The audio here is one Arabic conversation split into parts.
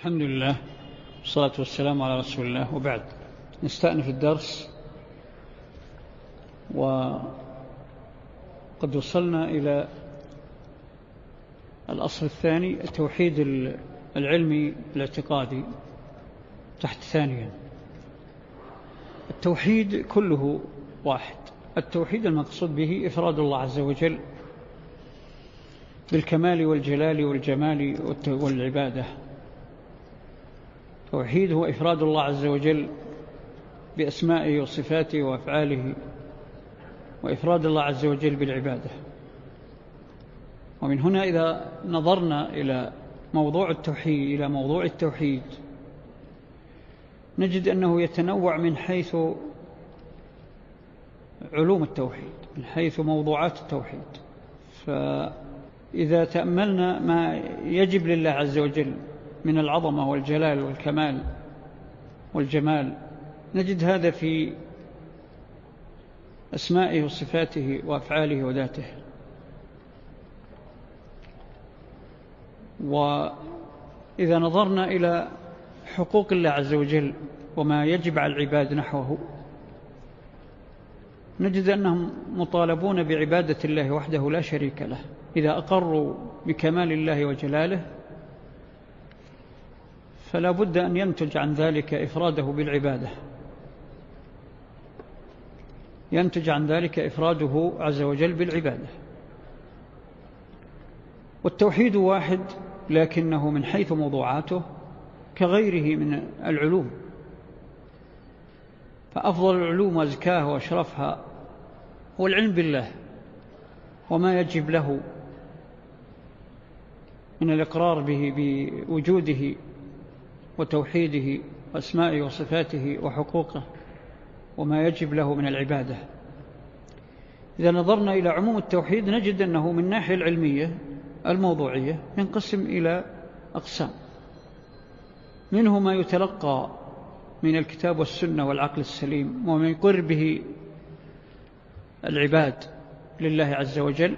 الحمد لله والصلاة والسلام على رسول الله وبعد نستأنف الدرس وقد وصلنا إلى الأصل الثاني التوحيد العلمي الاعتقادي تحت ثانيا التوحيد كله واحد التوحيد المقصود به إفراد الله عز وجل بالكمال والجلال والجمال والعبادة توحيد هو إفراد الله عز وجل بأسمائه وصفاته وأفعاله وإفراد الله عز وجل بالعبادة. ومن هنا إذا نظرنا إلى موضوع التوحيد إلى موضوع التوحيد نجد أنه يتنوع من حيث علوم التوحيد من حيث موضوعات التوحيد. فإذا تأملنا ما يجب لله عز وجل من العظمة والجلال والكمال والجمال. نجد هذا في أسمائه وصفاته وأفعاله وذاته. وإذا نظرنا إلى حقوق الله عز وجل وما يجب على العباد نحوه نجد أنهم مطالبون بعبادة الله وحده لا شريك له إذا أقروا بكمال الله وجلاله فلا بد أن ينتج عن ذلك إفراده بالعبادة. ينتج عن ذلك إفراده عز وجل بالعبادة. والتوحيد واحد لكنه من حيث موضوعاته كغيره من العلوم. فأفضل العلوم وأزكاها وأشرفها هو العلم بالله وما يجب له من الإقرار به بوجوده وتوحيده وأسمائه وصفاته وحقوقه وما يجب له من العبادة. إذا نظرنا إلى عموم التوحيد نجد أنه من ناحية العلمية الموضوعية ينقسم إلى أقسام. منه ما يتلقى من الكتاب والسنة والعقل السليم وما يقر به العباد لله عز وجل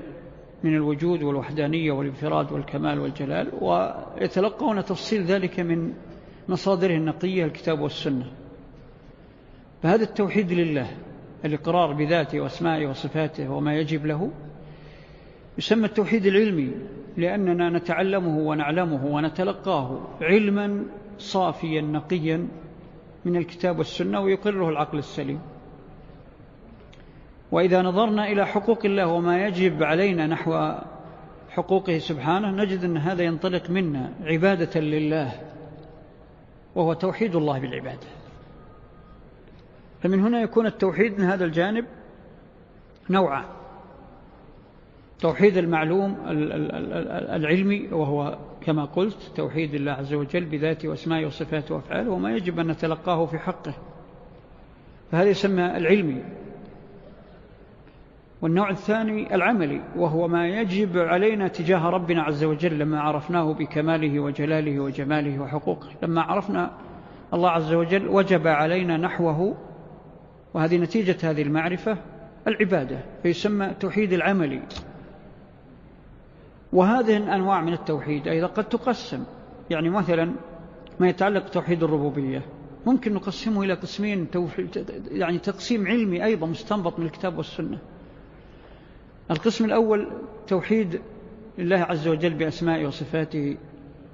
من الوجود والوحدانية والانفراد والكمال والجلال ويتلقون تفصيل ذلك من مصادره النقية الكتاب والسنة. فهذا التوحيد لله الإقرار بذاته وأسمائه وصفاته وما يجب له يسمى التوحيد العلمي لأننا نتعلمه ونعلمه ونتلقاه علما صافيا نقيا من الكتاب والسنة ويقره العقل السليم. وإذا نظرنا إلى حقوق الله وما يجب علينا نحو حقوقه سبحانه نجد أن هذا ينطلق منا عبادة لله. وهو توحيد الله بالعبادة. فمن هنا يكون التوحيد من هذا الجانب نوعا. توحيد المعلوم العلمي وهو كما قلت توحيد الله عز وجل بذاته وأسمائه وصفاته وأفعاله وما يجب أن نتلقاه في حقه. فهذا يسمى العلمي. والنوع الثاني العملي وهو ما يجب علينا تجاه ربنا عز وجل لما عرفناه بكماله وجلاله وجماله وحقوقه. لما عرفنا الله عز وجل وجب علينا نحوه وهذه نتيجة هذه المعرفة العبادة فيسمى توحيد العملي. وهذه الأنواع من التوحيد أيضا قد تقسم. يعني مثلا ما يتعلق بتوحيد الربوبية ممكن نقسمه إلى قسمين يعني تقسيم علمي أيضا مستنبط من الكتاب والسنة. القسم الأول توحيد الله عز وجل بأسمائه وصفاته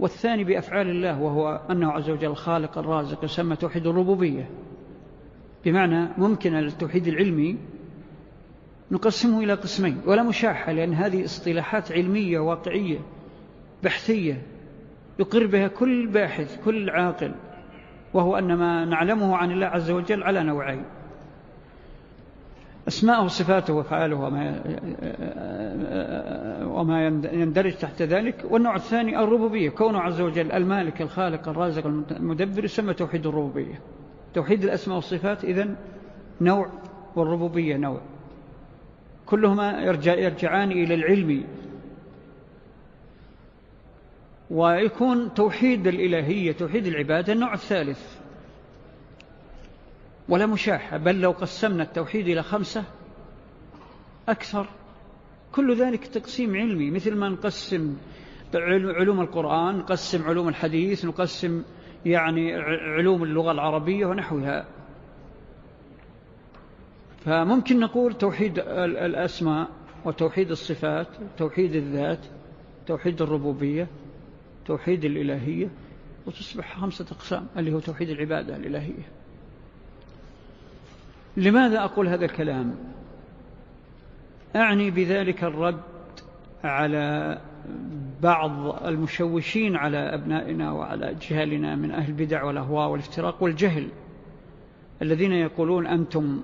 والثاني بأفعال الله وهو أنه عز وجل خالق الرازق يسمى توحيد الربوبية. بمعنى ممكن التوحيد العلمي نقسمه إلى قسمين ولا مشاحة لأن هذه اصطلاحات علمية واقعية بحثية يقر بها كل باحث كل عاقل وهو أن ما نعلمه عن الله عز وجل على نوعين. أسماءه وصفاته وفعاله وما, وما يندرج تحت ذلك. والنوع الثاني الربوبية كونه عز وجل المالك الخالق الرازق المدبر يسمى توحيد الربوبية. توحيد الأسماء والصفات إذن نوع والربوبية نوع. كلهما يرجع يرجعان إلى العلم. ويكون توحيد الإلهية توحيد العبادة النوع الثالث. ولا مشاحة بل لو قسمنا التوحيد إلى خمسة أكثر. كل ذلك تقسيم علمي مثل ما نقسم علوم القرآن نقسم علوم الحديث نقسم يعني علوم اللغة العربية ونحوها. فممكن نقول توحيد الأسماء وتوحيد الصفات توحيد الذات توحيد الربوبية توحيد الإلهية وتصبح خمسة أقسام اللي هو توحيد العبادة الإلهية. لماذا أقول هذا الكلام؟ أعني بذلك الرد على بعض المشوشين على أبنائنا وعلى أجهالنا من أهل البدع والأهواء والافتراق والجهل الذين يقولون أنتم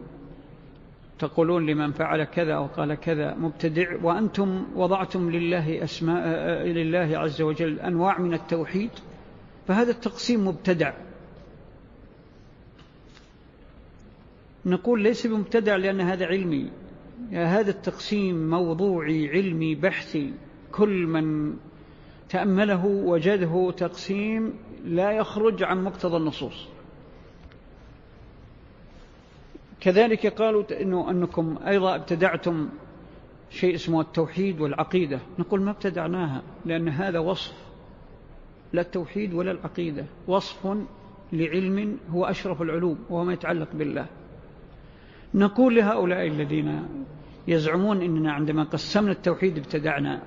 تقولون لمن فعل كذا أو قال كذا مبتدع وأنتم وضعتم لله أسماء لله عز وجل أنواع من التوحيد فهذا التقسيم مبتدع. نقول ليس بمبتدع لأن هذا علمي. هذا التقسيم موضوعي علمي بحثي. كل من تأمله وجده تقسيم لا يخرج عن مقتضى النصوص. كذلك قالوا إنه أنكم أيضا ابتدعتم شيء اسمه التوحيد والعقيدة. نقول ما ابتدعناها لأن هذا وصف. لا التوحيد ولا العقيدة. وصف لعلم هو أشرف العلوم وهو ما يتعلق بالله. نقول لهؤلاء الذين يزعمون أننا عندما قسمنا التوحيد ابتدعنا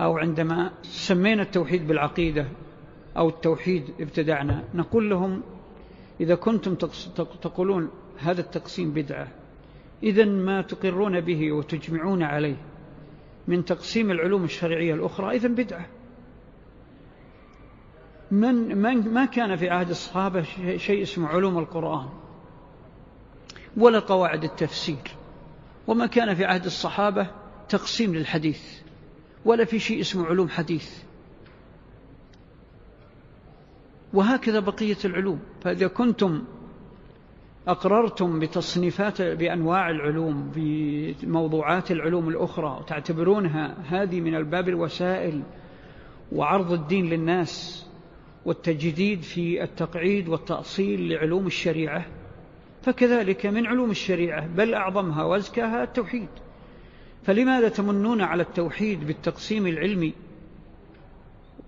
أو عندما سمينا التوحيد بالعقيدة أو التوحيد ابتدعنا نقول لهم إذا كنتم تقولون هذا التقسيم بدعة إذا ما تقرون به وتجمعون عليه من تقسيم العلوم الشرعية الأخرى إذا بدعة. من, من ما كان في عهد الصحابة شيء اسمه علوم القرآن. ولا قواعد التفسير وما كان في عهد الصحابة تقسيم للحديث ولا في شيء اسمه علوم حديث. وهكذا بقية العلوم. فإذا كنتم أقررتم بتصنيفات بأنواع العلوم بموضوعات العلوم الأخرى وتعتبرونها هذه من الباب الوسائل وعرض الدين للناس والتجديد في التقعيد والتأصيل لعلوم الشريعة فكذلك من علوم الشريعة بل أعظمها وأزكاها التوحيد. فلماذا تمنون على التوحيد بالتقسيم العلمي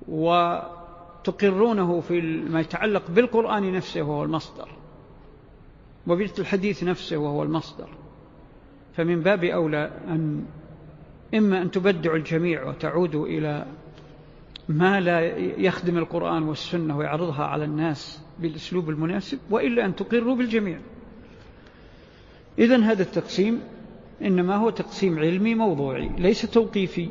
وتقرونه في ما يتعلق بالقرآن نفسه وهو المصدر؟ وبالحديث نفسه وهو المصدر. فمن باب أولى أن إما أن تبدعوا الجميع وتعودوا إلى ما لا يخدم القرآن والسنة ويعرضها على الناس بالأسلوب المناسب وإلا أن تقروا بالجميع. إذن هذا التقسيم إنما هو تقسيم علمي موضوعي ليس توقيفي.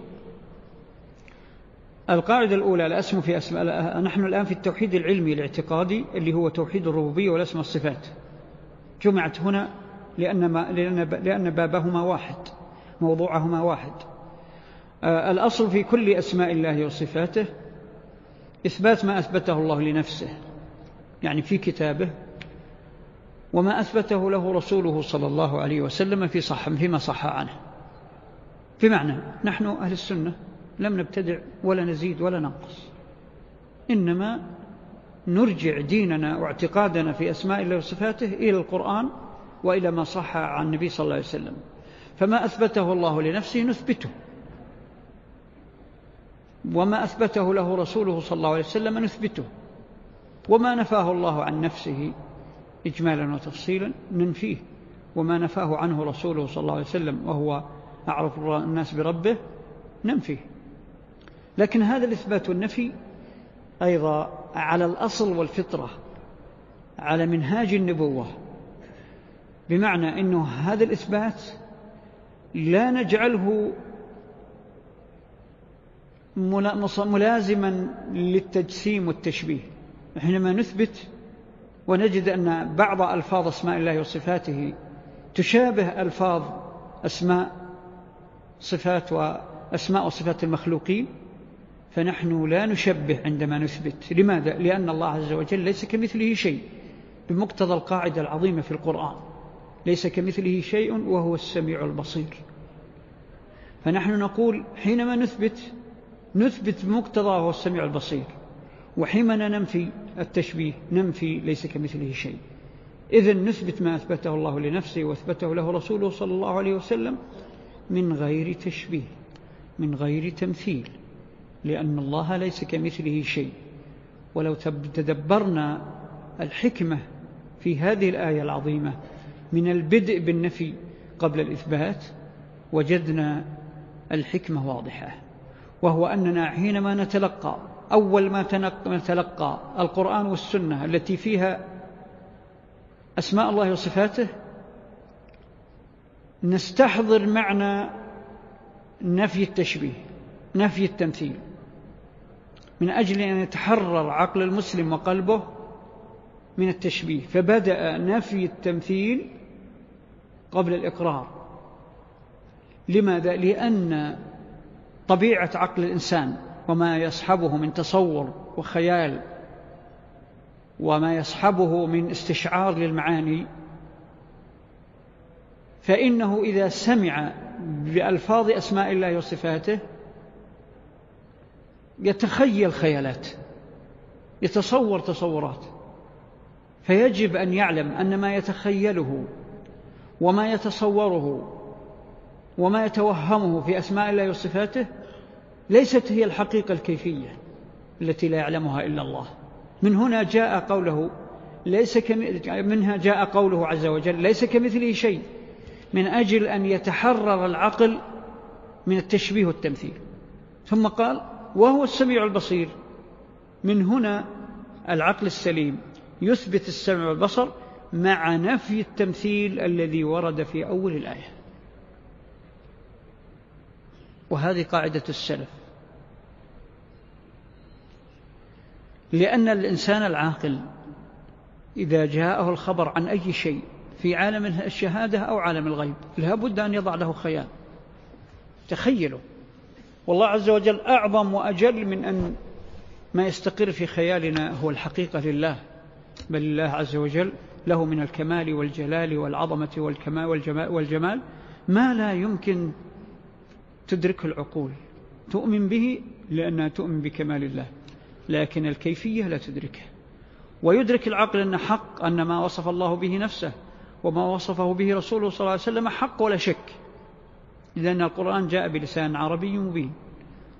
القاعدة الأولى الأسم في أسماء نحن الآن في التوحيد العلمي الاعتقادي اللي هو توحيد الربوبية والأسماء الصفات جمعت هنا لأن, ما لأن, لأن بابهما واحد موضوعهما واحد. آه، الأصل في كل أسماء الله وصفاته إثبات ما أثبته الله لنفسه يعني في كتابه وما أثبته له رسوله صلى الله عليه وسلم في صح فيما صح عنه. بمعنى نحن أهل السنة لم نبتدع ولا نزيد ولا ننقص. إنما نرجع ديننا واعتقادنا في أسماء الله وصفاته إلى القرآن وإلى ما صح عن النبي صلى الله عليه وسلم. فما أثبته الله لنفسه نثبته. وما أثبته له رسوله صلى الله عليه وسلم نثبته. وما نفاه الله عن نفسه إجمالا وتفصيلا ننفيه وما نفاه عنه رسوله صلى الله عليه وسلم وهو أعرف الناس بربه ننفيه لكن هذا الإثبات والنفي أيضا على الأصل والفطرة على منهاج النبوة بمعنى أنه هذا الإثبات لا نجعله ملازما للتجسيم والتشبيه. حينما نثبت ونجد أن بعض ألفاظ أسماء الله وصفاته تشابه ألفاظ أسماء صفات وأسماء وصفات المخلوقين فنحن لا نشبه عندما نثبت. لماذا؟ لأن الله عز وجل ليس كمثله شيء بمقتضى القاعدة العظيمة في القرآن. ليس كمثله شيء وهو السميع البصير. فنحن نقول حينما نثبت نثبت بمقتضى وهو السميع البصير. وحينما ننفي التشبيه ننفي ليس كمثله شيء. إذن نثبت ما أثبته الله لنفسه وأثبته له رسوله صلى الله عليه وسلم من غير تشبيه من غير تمثيل لأن الله ليس كمثله شيء. ولو تدبرنا الحكمة في هذه الآية العظيمة من البدء بالنفي قبل الإثبات وجدنا الحكمة واضحة. وهو أننا حينما نتلقى أول ما نتلقى القرآن والسنة التي فيها أسماء الله وصفاته نستحضر معنى نفي التشبيه نفي التمثيل من أجل أن يتحرر عقل المسلم وقلبه من التشبيه فبدأ نفي التمثيل قبل الإقرار لماذا؟ لأن طبيعة عقل الإنسان وما يصحبه من تصور وخيال وما يصحبه من استشعار للمعاني فإنه إذا سمع بألفاظ أسماء الله وصفاته يتخيل خيالات يتصور تصورات فيجب أن يعلم أن ما يتخيله وما يتصوره وما يتوهمه في أسماء الله وصفاته ليست هي الحقيقة الكيفية التي لا يعلمها إلا الله. من هنا جاء قوله ليس كم... منها جاء قوله عز وجل ليس كمثله شيء من أجل أن يتحرر العقل من التشبيه والتمثيل. ثم قال وهو السميع البصير. من هنا العقل السليم. يثبت السمع والبصر مع نفي التمثيل الذي ورد في أول الآية. وهذه قاعدة السلف. لأن الإنسان العاقل إذا جاءه الخبر عن أي شيء في عالم الشهادة أو عالم الغيب لا بد أن يضع له خيال. تخيلوا. والله عز وجل أعظم وأجل من أن ما يستقر في خيالنا هو الحقيقة لله. بل الله عز وجل له من الكمال والجلال والعظمة والكمال والجمال ما لا يمكن تدركه العقول. تؤمن به لأنها تؤمن بكمال الله. لكن الكيفية لا تدركه. ويدرك العقل أن حق أن ما وصف الله به نفسه وما وصفه به رسوله صلى الله عليه وسلم حق ولا شك. لأن القرآن جاء بلسان عربي مبين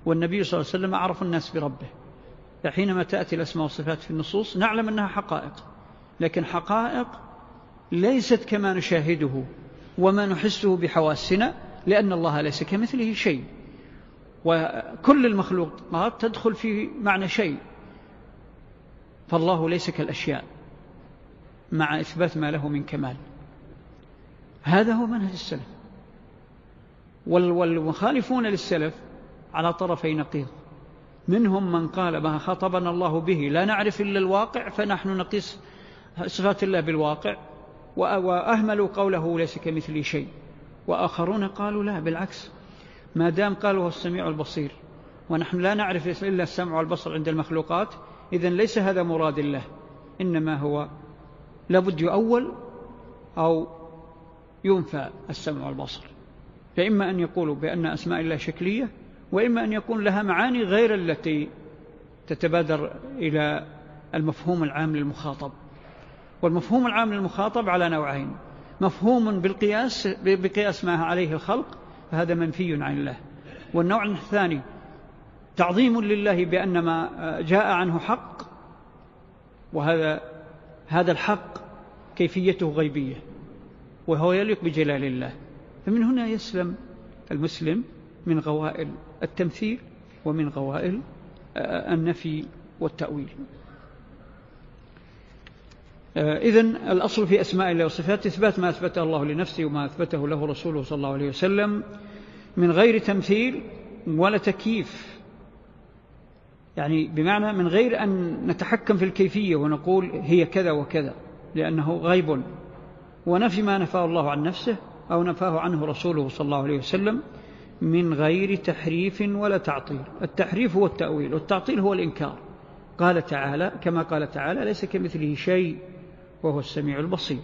والنبي صلى الله عليه وسلم أعرف الناس بربه. حينما تأتي الأسماء والصفات في النصوص نعلم أنها حقائق لكن حقائق ليست كما نشاهده وما نحسه بحواسنا لأن الله ليس كمثله شيء. وكل المخلوقات تدخل في معنى شيء فالله ليس كالأشياء مع إثبات ما له من كمال. هذا هو منهج السلف. والمخالفون للسلف على طرفي نقيض. منهم من قال ما خطبنا الله به لا نعرف إلا الواقع فنحن نقيس صفات الله بالواقع وأهملوا قوله ليس كمثل شيء. وآخرون قالوا لا بالعكس. ما دام قالوا هو السميع البصير. ونحن لا نعرف إلا السمع والبصر عند المخلوقات. إذن ليس هذا مراد الله. إنما هو لابد يؤول أو ينفى السمع والبصر. فإما أن يقولوا بأن أسماء الله شكلية وإما أن يكون لها معاني غير التي تتبادر إلى المفهوم العام للمخاطب. والمفهوم العام للمخاطب على نوعين. مفهوم بالقياس بقياس ما عليه الخلق فهذا منفي عن الله. والنوع الثاني تعظيم لله بأن ما جاء عنه حق وهذا هذا الحق كيفيته غيبية وهو يليق بجلال الله. فمن هنا يسلم المسلم من غوائل التمثيل ومن غوائل النفي والتأويل. إذن الأصل في أسماء الله وصفاته إثبات ما أثبته الله لنفسه وما أثبته له رسوله صلى الله عليه وسلم من غير تمثيل ولا تكييف. يعني بمعنى من غير أن نتحكم في الكيفية ونقول هي كذا وكذا لأنه غيب ونفي ما نفاه الله عن نفسه أو نفاه عنه رسوله صلى الله عليه وسلم من غير تحريف ولا تعطيل. التحريف هو التأويل والتعطيل هو الإنكار. قال تعالى كما قال تعالى ليس كمثله شيء وهو السميع البصير.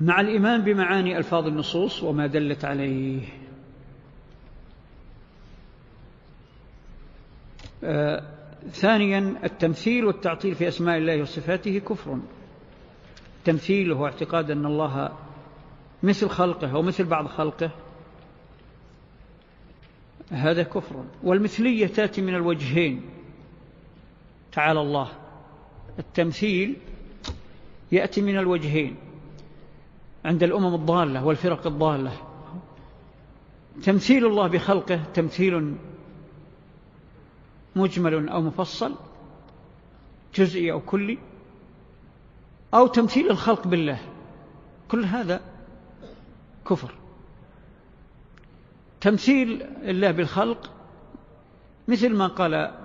مع الإيمان بمعاني ألفاظ النصوص وما دلت عليه. آه ثانيا التمثيل والتعطيل في أسماء الله وصفاته كفر. التمثيل هو اعتقاد أن الله مثل خلقه أو مثل بعض خلقه. هذا كفر. والمثلية تأتي من الوجهين. تعالى الله. التمثيل يأتي من الوجهين عند الأمم الضالة والفرق الضالة. تمثيل الله بخلقه تمثيل مجمل أو مفصل جزئي أو كلي أو تمثيل الخلق بالله. كل هذا كفر. تمثيل الله بالخلق مثل ما قال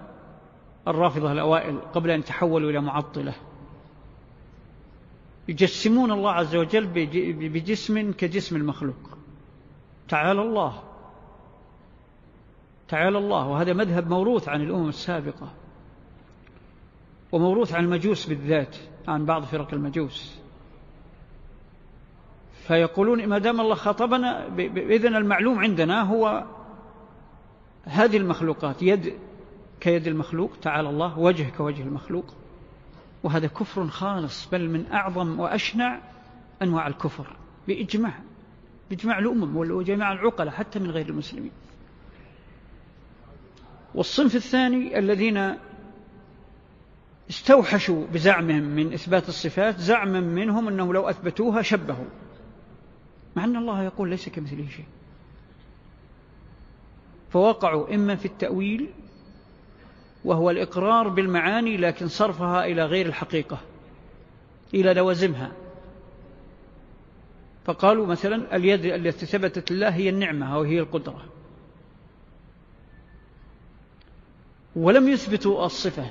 الرافضة الأوائل قبل أن تحولوا إلى معطلة. يجسمون الله عز وجل بجسم كجسم المخلوق. تعالى الله. تعالى الله. وهذا مذهب موروث عن الأمم السابقة. وموروث عن المجوس بالذات عن بعض فرق المجوس. فيقولون ما دام الله خاطبنا إذن المعلوم عندنا هو هذه المخلوقات يد كيد المخلوق تعالى الله وجه كوجه المخلوق. وهذا كفر خالص بل من أعظم وأشنع أنواع الكفر بإجماع بإجماع الأمم وجميع العقلة حتى من غير المسلمين. والصنف الثاني الذين استوحشوا بزعمهم من إثبات الصفات زعما منهم أنه لو أثبتوها شبهوا. مع أن الله يقول ليس كمثله شيء. فوقعوا إما في التأويل وهو الإقرار بالمعاني لكن صرفها إلى غير الحقيقة إلى لوازمها. فقالوا مثلا اليد التي ثبتت لله هي النعمة أو هي القدرة. ولم يثبتوا الصفة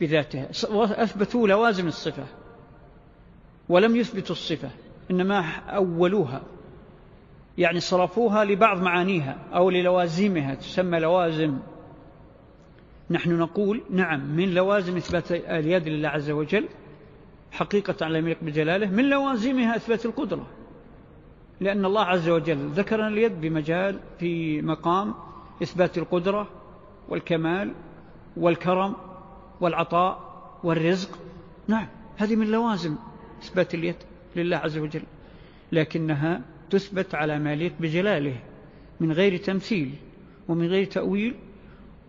بذاتها أثبتوا لوازم الصفة ولم يثبتوا الصفة إنما أولوها يعني صرفوها لبعض معانيها أو للوازمها تسمى لوازم. نحن نقول نعم من لوازم إثبات اليد لله عز وجل حقيقة على يليق بجلاله من لوازمها إثبات القدرة. لأن الله عز وجل ذكرنا اليد بمجال في مقام إثبات القدرة والكمال والكرم والعطاء والرزق. نعم هذه من لوازم إثبات اليد لله عز وجل لكنها تثبت على ما يليق بجلاله من غير تمثيل ومن غير تأويل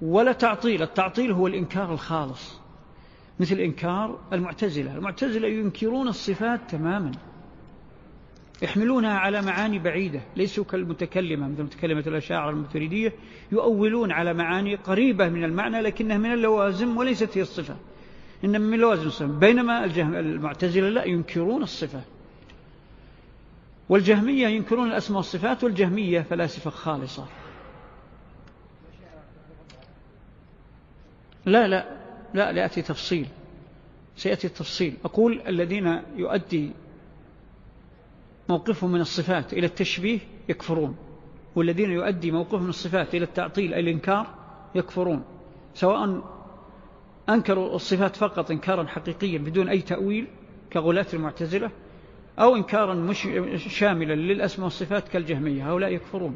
ولا تعطيل. التعطيل هو الإنكار الخالص. مثل إنكار المعتزلة. المعتزلة ينكرون الصفات تماما. يحملونها على معاني بعيدة. ليسوا كالمتكلمة مثل متكلمة الأشاعر المتريدية يؤولون على معاني قريبة من المعنى لكنها من اللوازم وليست هي الصفة. إنما من لوازم الصفة. بينما المعتزلة لا ينكرون الصفة. والجهمية ينكرون الأسماء والصفات والجهمية فلاسفة خالصة. لا لا لا لأتي تفصيل. سيأتي التفصيل. أقول الذين يؤدي موقفهم من الصفات إلى التشبيه يكفرون والذين يؤدي موقفهم من الصفات إلى التعطيل أي الإنكار يكفرون. سواء أنكروا الصفات فقط إنكارا حقيقيا بدون أي تأويل كغلاة المعتزلة أو إنكارا مش شاملا للأسماء والصفات كالجهمية هؤلاء يكفرون.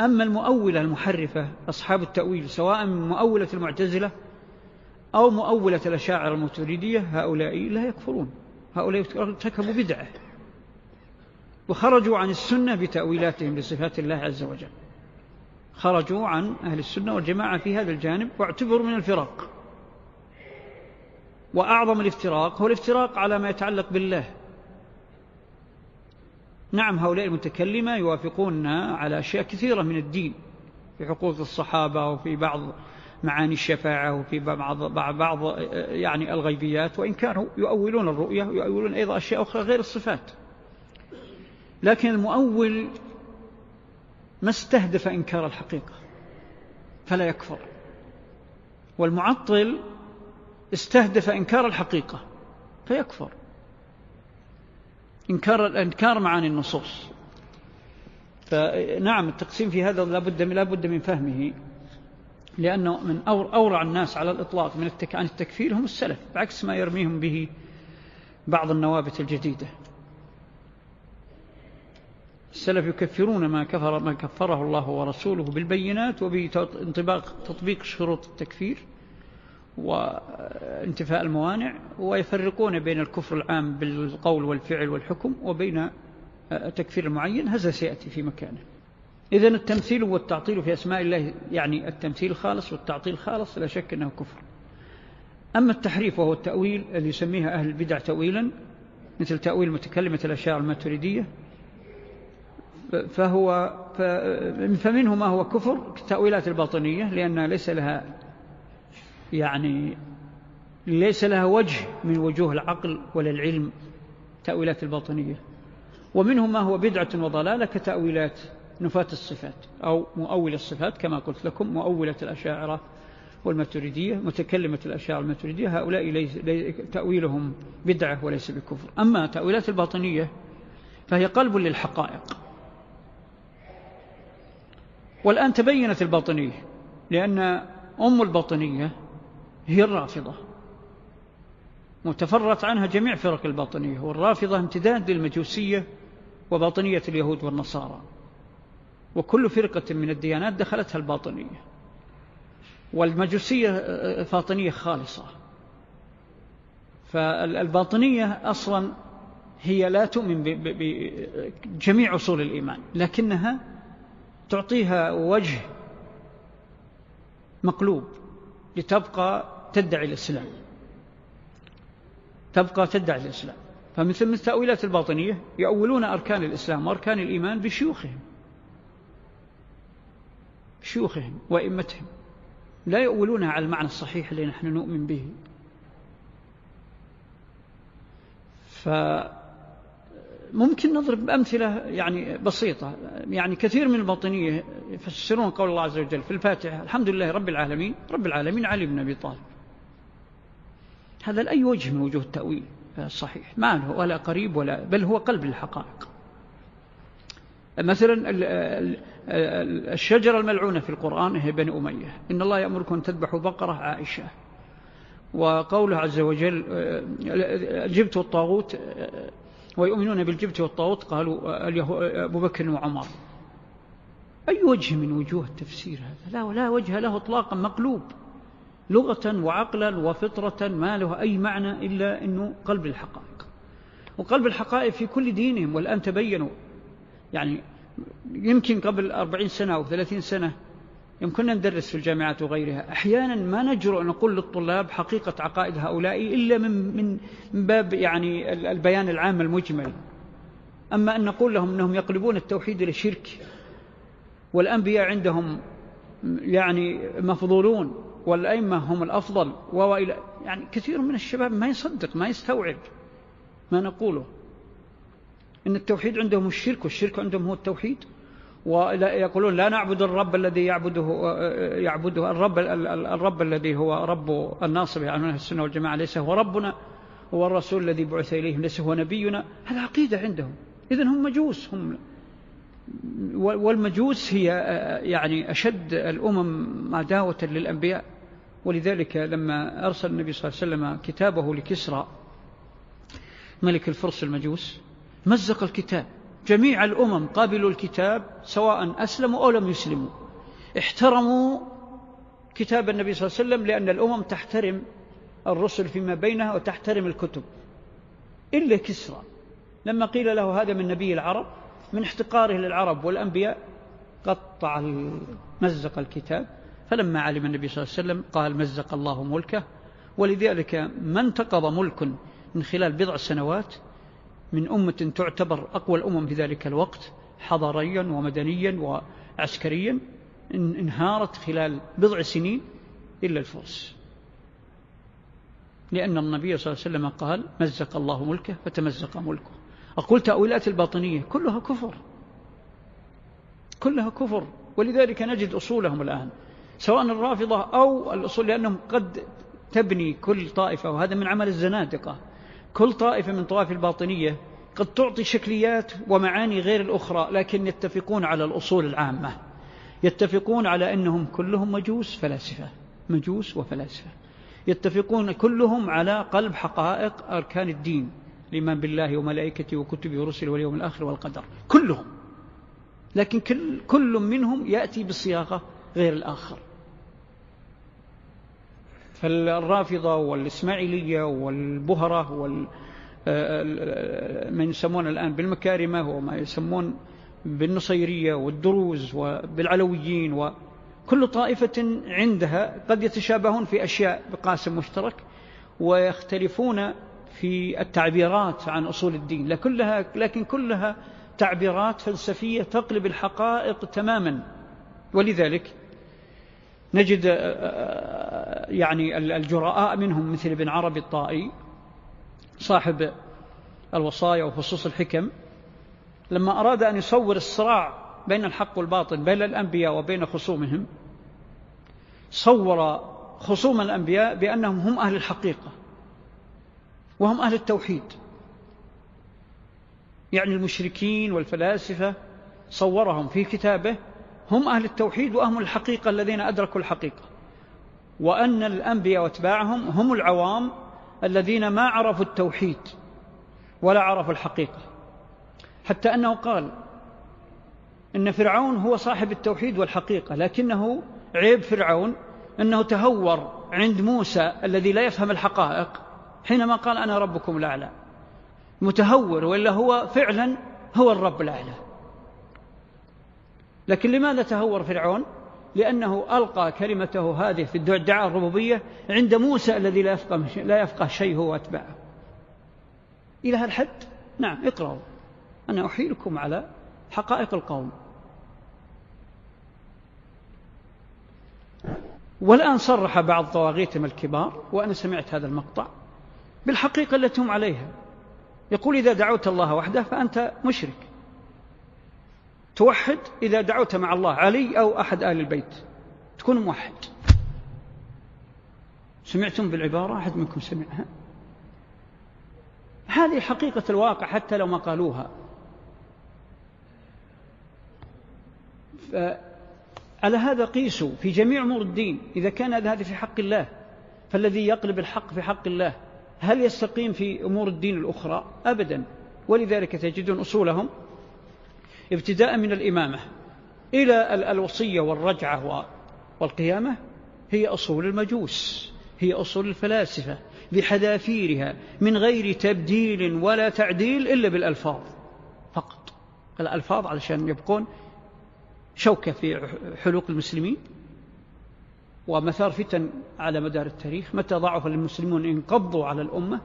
أما المؤولة المحرفة أصحاب التأويل سواء من مؤولة المعتزلة أو مؤولة الأشاعر المتريدية هؤلاء لا يكفرون. هؤلاء ارتكبوا بدعة وخرجوا عن السنة بتأويلاتهم لصفات الله عز وجل. خرجوا عن أهل السنة والجماعة في هذا الجانب واعتبروا من الفرق وأعظم الافتراق هو الافتراق على ما يتعلق بالله. نعم هؤلاء المتكلمة يوافقوننا على أشياء كثيرة من الدين في حقوق الصحابة وفي بعض معاني الشفاعة وفي بعض, بعض يعني الغيبيات وإن كانوا يؤولون الرؤية ويؤولون أيضا أشياء أخرى غير الصفات. لكن المؤول ما استهدف إنكار الحقيقة فلا يكفر. والمعطل استهدف إنكار الحقيقة فيكفر. إنكار, إنكار معاني النصوص. فنعم التقسيم في هذا لابد من, لابد من فهمه لأنه من أورع الناس على الإطلاق من التك... عن التكفير هم السلف بعكس ما يرميهم به بعض النوابت الجديدة. السلف يكفرون ما كفر ما كفره الله ورسوله بالبينات وبانطباق تطبيق شروط التكفير. وانتفاء الموانع ويفرقون بين الكفر العام بالقول والفعل والحكم وبين تكفير المعين هذا سيأتي في مكانه. إذن التمثيل والتعطيل في أسماء الله يعني التمثيل خالص والتعطيل خالص لا شك أنه كفر. أما التحريف وهو التأويل اللي يسميها أهل البدع تأويلا مثل تأويل متكلمة الأشياء الماتريدية فهو فمنه ما هو كفر التأويلات الباطنية لأنها ليس لها يعني ليس لها وجه من وجوه العقل ولا العلم تأويلات الباطنية. ومنه ما هو بدعة وضلالة كتأويلات نفاة الصفات أو مؤول الصفات كما قلت لكم مؤولة الأشاعرة والماتريدية متكلمة الأشاعرة الماتريدية هؤلاء ليس تأويلهم بدعة وليس بكفر. أما تأويلات الباطنية فهي قلب للحقائق. والآن تبينت الباطنية لأن أم الباطنية هي الرافضة. متفرت عنها جميع فرق الباطنية والرافضة امتداد للمجوسية وباطنية اليهود والنصارى. وكل فرقة من الديانات دخلتها الباطنية. والمجوسية فاطنية خالصة. فالباطنية أصلا هي لا تؤمن بجميع أصول الإيمان لكنها تعطيها وجه مقلوب لتبقى تدعي الإسلام. تبقى تدعي الإسلام. فمثل مثل تأويلات الباطنية يؤولون أركان الإسلام وأركان الإيمان بشيوخهم. شيوخهم وإمتهم لا يؤولونها على المعنى الصحيح اللي نحن نؤمن به. فممكن نضرب أمثلة يعني بسيطة. يعني كثير من الباطنية يفسرون قول الله عز وجل في الفاتحة الحمد لله رب العالمين رب العالمين علي بن أبي طالب. هذا لأي وجه من وجوه التأويل الصحيح ما له ولا قريب ولا بل هو قلب الحقائق مثلا الشجرة الملعونة في القرآن هي بني أمية. إن الله يأمركم أن تذبحوا بقرة عائشة. وقوله عز وجل الجبت والطاغوت ويؤمنون بالجبت والطاغوت قالوا أبو بكر وعمر. أي وجه من وجوه التفسير هذا؟ لا ولا وجه له اطلاقا مقلوب. لغة وعقلا وفطرة ما له أي معنى إلا أنه قلب الحقائق. وقلب الحقائق في كل دينهم والآن تبينوا. يعني يمكن قبل أربعين سنة أو ثلاثين سنة يمكننا ندرس في الجامعات وغيرها. أحيانا ما نجرؤ أن نقول للطلاب حقيقة عقائد هؤلاء إلا من, من باب يعني البيان العام المجمل. أما أن نقول لهم أنهم يقلبون التوحيد إلى شرك والأنبياء عندهم يعني مفضولون والأئمة هم الأفضل وإلى يعني كثير من الشباب ما يصدق ما يستوعب ما نقوله. إن التوحيد عندهم الشرك والشرك عندهم هو التوحيد. ويقولون لا نعبد الرب الذي يعبده يعبده الرب الرب الذي هو رب الناصب يعني السنة والجماعة ليس هو ربنا هو الرسول الذي بعث إليهم ليس هو نبينا. هذا عقيدة عندهم. إذن هم مجوس هم والمجوس هي يعني أشد الأمم عداوة للأنبياء. ولذلك لما أرسل النبي صلى الله عليه وسلم كتابه لكسرى ملك الفرس المجوس مزق الكتاب. جميع الأمم قابلوا الكتاب سواء أسلموا أو لم يسلموا. احترموا كتاب النبي صلى الله عليه وسلم لأن الأمم تحترم الرسل فيما بينها وتحترم الكتب. إلا كسرى. لما قيل له هذا من نبي العرب من احتقاره للعرب والأنبياء قطع مزق الكتاب. فلما علم النبي صلى الله عليه وسلم قال مزق الله ملكه ولذلك ما انتقض ملك من خلال بضع سنوات من أمة تعتبر أقوى الأمم في ذلك الوقت حضاريا ومدنيا وعسكريا انهارت خلال بضع سنين إلا الفرس. لأن النبي صلى الله عليه وسلم قال مزق الله ملكه فتمزق ملكه. أقول تأويلات الباطنية كلها كفر. كلها كفر. ولذلك نجد أصولهم الآن. سواء الرافضة أو الأصول لأنهم قد تبني كل طائفة وهذا من عمل الزنادقة. كل طائفة من طوائف الباطنية قد تعطي شكليات ومعاني غير الأخرى لكن يتفقون على الأصول العامة. يتفقون على أنهم كلهم مجوس فلاسفة مجوس وفلاسفة. يتفقون كلهم على قلب حقائق أركان الدين الإيمان بالله وملائكته وكتبه ورسله واليوم الآخر والقدر. كلهم. لكن كل, كل منهم يأتي بصياغة غير الآخر. فالرافضة والإسماعيلية والبهرة وال من يسمون الآن بالمكارمة وما يسمون بالنصيرية والدروز وبالعلويين وكل طائفة عندها قد يتشابهون في أشياء بقاسم مشترك ويختلفون في التعبيرات عن أصول الدين. لكلها لكن كلها تعبيرات فلسفية تقلب الحقائق تماما. ولذلك نجد آه، آه، يعني الجراء منهم مثل ابن عربي الطائي صاحب الوصايا وفصوص الحكم لما أراد أن يصور الصراع بين الحق والباطل بين الأنبياء وبين خصومهم صور خصوم الأنبياء بأنهم هم أهل الحقيقة وهم أهل التوحيد. يعني المشركين والفلاسفة صورهم في كتابه هم أهل التوحيد وأهم الحقيقة الذين أدركوا الحقيقة. وأن الأنبياء وأتباعهم هم العوام الذين ما عرفوا التوحيد ولا عرفوا الحقيقة. حتى أنه قال إن فرعون هو صاحب التوحيد والحقيقة لكنه عيب فرعون أنه تهور عند موسى الذي لا يفهم الحقائق حينما قال أنا ربكم الأعلى. متهور وإلا هو فعلا هو الرب الأعلى. لكن لماذا تهور فرعون؟ لأنه ألقى كلمته هذه في ادعاء الربوبية عند موسى الذي لا يفقه, لا يفقه شيء هو أتباعه إلى هالحد نعم اقرأوا. أنا أحيلكم على حقائق القوم. والآن صرح بعض طواغيتهم الكبار وأنا سمعت هذا المقطع بالحقيقة التي هم عليها. يقول إذا دعوت الله وحده فأنت مشرك. توحد إذا دعوت مع الله علي أو أحد آل البيت. تكون موحد. سمعتم بالعبارة؟ أحد منكم سمعها؟ هذه حقيقة الواقع حتى لو ما قالوها. على هذا قيسوا في جميع أمور الدين. إذا كان هذا في حق الله فالذي يقلب الحق في حق الله هل يستقيم في أمور الدين الأخرى؟ أبدا. ولذلك تجدون أصولهم ابتداء من الإمامة إلى الوصية والرجعة والقيامة هي أصول المجوس هي أصول الفلاسفة بحذافيرها من غير تبديل ولا تعديل إلا بالألفاظ فقط. الألفاظ علشان يبقون شوكة في حلوق المسلمين ومثار فتن على مدار التاريخ متى ضعف المسلمون انقضوا على الأمة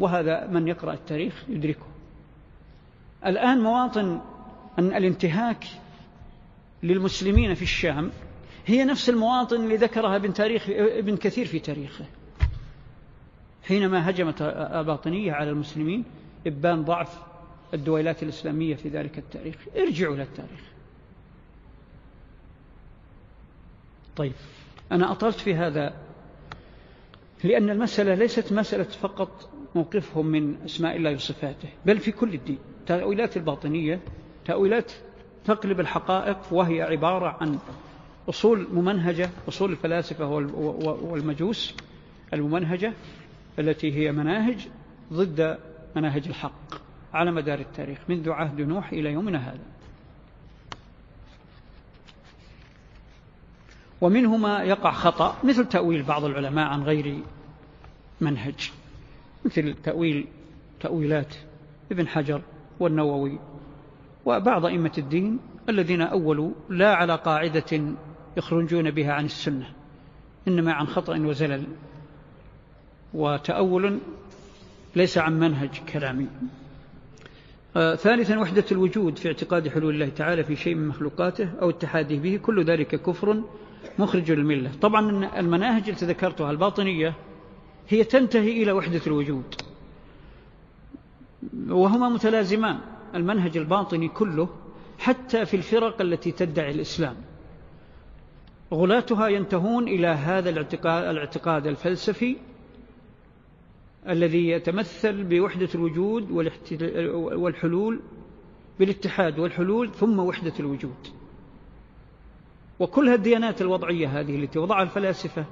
وهذا من يقرأ التاريخ يدركه. الآن مواطن أن الانتهاك للمسلمين في الشام هي نفس المواطن اللي ذكرها ابن, تاريخ ابن كثير في تاريخه. حينما هجمت الباطنية على المسلمين إبان ضعف الدويلات الإسلامية في ذلك التاريخ. ارجعوا للتاريخ طيب أنا أطلت في هذا لأن المسألة ليست مسألة فقط موقفهم من أسماء الله وصفاته بل في كل الدين. تأويلات الباطنية تأويلات تقلب الحقائق وهي عبارة عن أصول ممنهجة أصول الفلاسفة والمجوس الممنهجة التي هي مناهج ضد مناهج الحق على مدار التاريخ منذ عهد نوح إلى يومنا هذا. ومنه ما يقع خطأ مثل تأويل بعض العلماء عن غير منهج مثل تأويل تأويلات ابن حجر والنووي وبعض أئمة الدين الذين أولوا لا على قاعدة يخرجون بها عن السنة إنما عن خطأ وزلل وتأول ليس عن منهج كلامي. آه ثالثا وحدة الوجود في اعتقاد حلول الله تعالى في شيء من مخلوقاته أو اتحاده به كل ذلك كفر مخرج للملة. طبعا المناهج التي ذكرتها الباطنية هي تنتهي إلى وحدة الوجود وهما متلازمان. المنهج الباطني كله حتى في الفرق التي تدعي الإسلام. غلاتها ينتهون إلى هذا الاعتقاد, الاعتقاد الفلسفي الذي يتمثل بوحدة الوجود والحلول بالاتحاد والحلول ثم وحدة الوجود. وكل الديانات الوضعية هذه التي وضعها الفلاسفة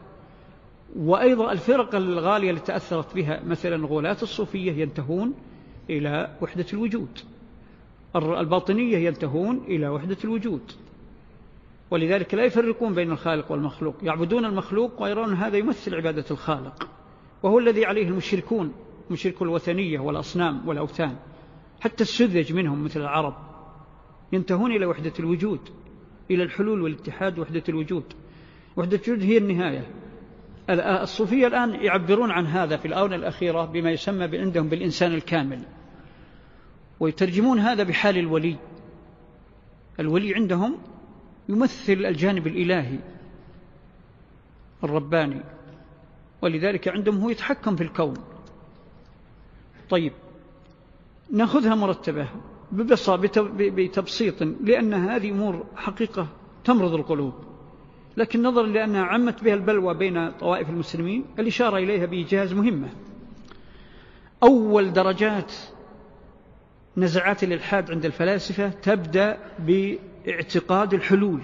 وأيضا الفرق الغالية التي تأثرت بها مثلا غلاة الصوفية ينتهون إلى وحدة الوجود. الباطنية ينتهون إلى وحدة الوجود. ولذلك لا يفرقون بين الخالق والمخلوق. يعبدون المخلوق ويرون هذا يمثل عبادة الخالق. وهو الذي عليه المشركون مشرك الوثنية والأصنام والأوثان. حتى السذج منهم مثل العرب. ينتهون إلى وحدة الوجود إلى الحلول والاتحاد وحدة الوجود. وحدة الوجود هي النهاية. الصوفية الآن يعبرون عن هذا في الآونة الأخيرة بما يسمى عندهم بالإنسان الكامل. ويترجمون هذا بحال الولي. الولي عندهم يمثل الجانب الإلهي الرباني ولذلك عندهم هو يتحكم في الكون. طيب نأخذها مرتبة بتبسيط لأن هذه أمور حقيقة تمرض القلوب. لكن نظرا لأنها عمت بها البلوى بين طوائف المسلمين الإشارة إليها بإيجاز مهمة. أول درجات نزعات الإلحاد عند الفلاسفة تبدأ باعتقاد الحلول.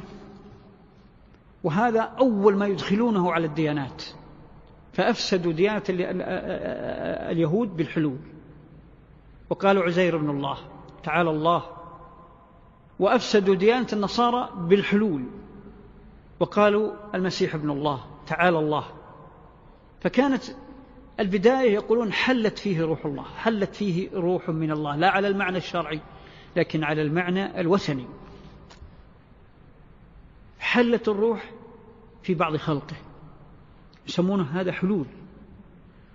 وهذا أول ما يدخلونه على الديانات. فأفسدوا ديانة اليهود بالحلول. وقالوا عزير بن الله تعالى الله. وأفسدوا ديانة النصارى بالحلول. وقالوا المسيح ابن الله تعالى الله. فكانت البداية يقولون حلت فيه روح الله حلت فيه روح من الله لا على المعنى الشرعي لكن على المعنى الوثني. حلت الروح في بعض خلقه. يسمونه هذا حلول.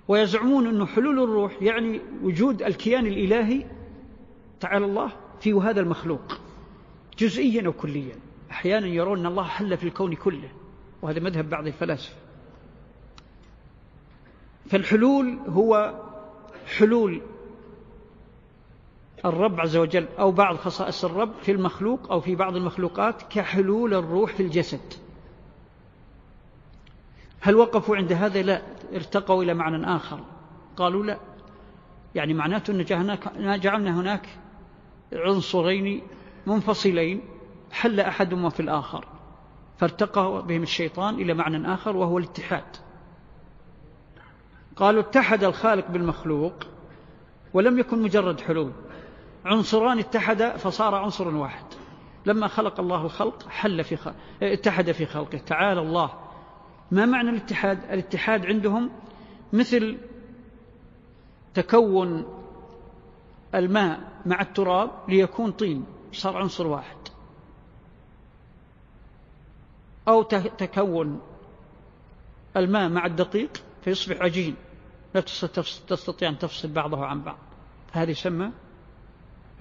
ويزعمون أنه حلول الروح يعني وجود الكيان الإلهي تعالى الله في هذا المخلوق جزئيا أو كليا. أحيانا يرون أن الله حل في الكون كله وهذا مذهب بعض الفلاسفة. فالحلول هو حلول الرب عز وجل أو بعض خصائص الرب في المخلوق أو في بعض المخلوقات كحلول الروح في الجسد. هل وقفوا عند هذا؟ لا. ارتقوا إلى معنى آخر. قالوا لا. يعني معناته أن جعلنا هناك عنصرين منفصلين حل أحدهما في الآخر. فارتقى بهم الشيطان إلى معنى آخر وهو الاتحاد. قالوا اتحد الخالق بالمخلوق ولم يكن مجرد حلول. عنصران اتحدا فصار عنصر واحد. لما خلق الله الخلق حل في خلق اتحد في خلقه. تعالى الله. ما معنى الاتحاد؟ الاتحاد عندهم مثل تكون الماء مع التراب ليكون طين صار عنصر واحد. أو تكون الماء مع الدقيق فيصبح عجين. لا تستطيع أن تفصل بعضه عن بعض. هذا يسمى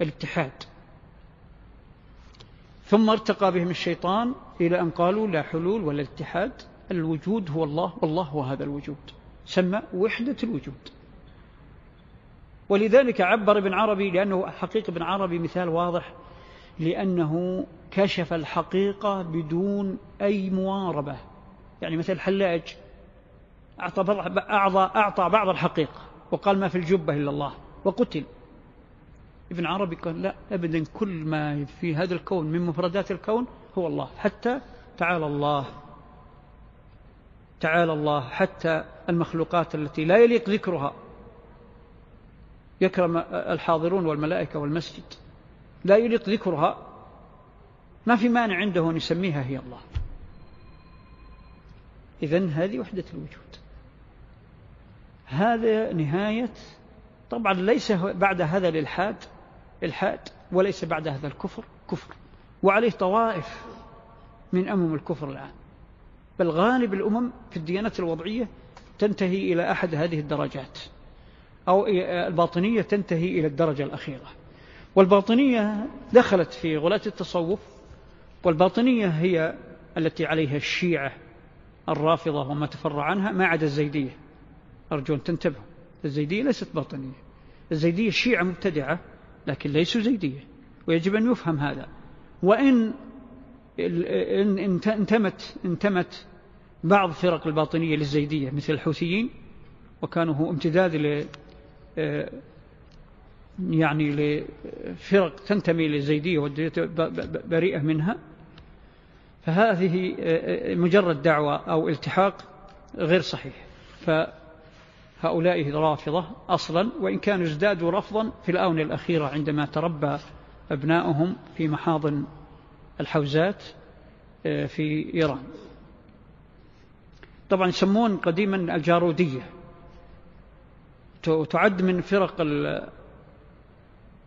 الاتحاد. ثم ارتقى بهم الشيطان إلى أن قالوا لا حلول ولا اتحاد الوجود هو الله والله هو هذا الوجود. سمى وحدة الوجود. ولذلك عبر ابن عربي لأنه حقيقة ابن عربي مثال واضح لأنه كشف الحقيقة بدون أي مواربة. يعني مثل الحلاج أعطى, أعطى بعض الحقيقة وقال ما في الجبة إلا الله وقتل. ابن عربي قال لا أبدا كل ما في هذا الكون من مفردات الكون هو الله حتى تعالى الله. تعالى الله حتى المخلوقات التي لا يليق ذكرها. يكرم الحاضرون والملائكة والمسجد. لا يليق ذكرها. ما في مانع عنده أن يسميها هي الله. إذن هذه وحدة الوجود. هذا نهاية طبعا ليس بعد هذا الإلحاد إلحاد وليس بعد هذا الكفر كفر. وعليه طوائف من أمم الكفر الآن. بل غالب الأمم في الديانات الوضعية تنتهي إلى أحد هذه الدرجات. أو الباطنية تنتهي إلى الدرجة الأخيرة. والباطنية دخلت في غلاة التصوف والباطنية هي التي عليها الشيعة الرافضة وما تفرع عنها ما عدا الزيدية. أرجو أن تنتبهوا. الزيدية ليست باطنية. الزيدية الشيعة مبتدعة لكن ليسوا زيدية. ويجب أن يفهم هذا. وإن انتمت, انتمت بعض فرق الباطنية للزيدية مثل الحوثيين وكانوا امتداد ل يعني لفرق تنتمي للزيدية بريئة منها فهذه مجرد دعوة أو التحاق غير صحيح. فهؤلاء رافضة أصلا وإن كانوا ازدادوا رفضا في الآونة الأخيرة عندما تربى أبناؤهم في محاضن الحوزات في إيران. طبعا يسمون قديما الجارودية. تعد من فرق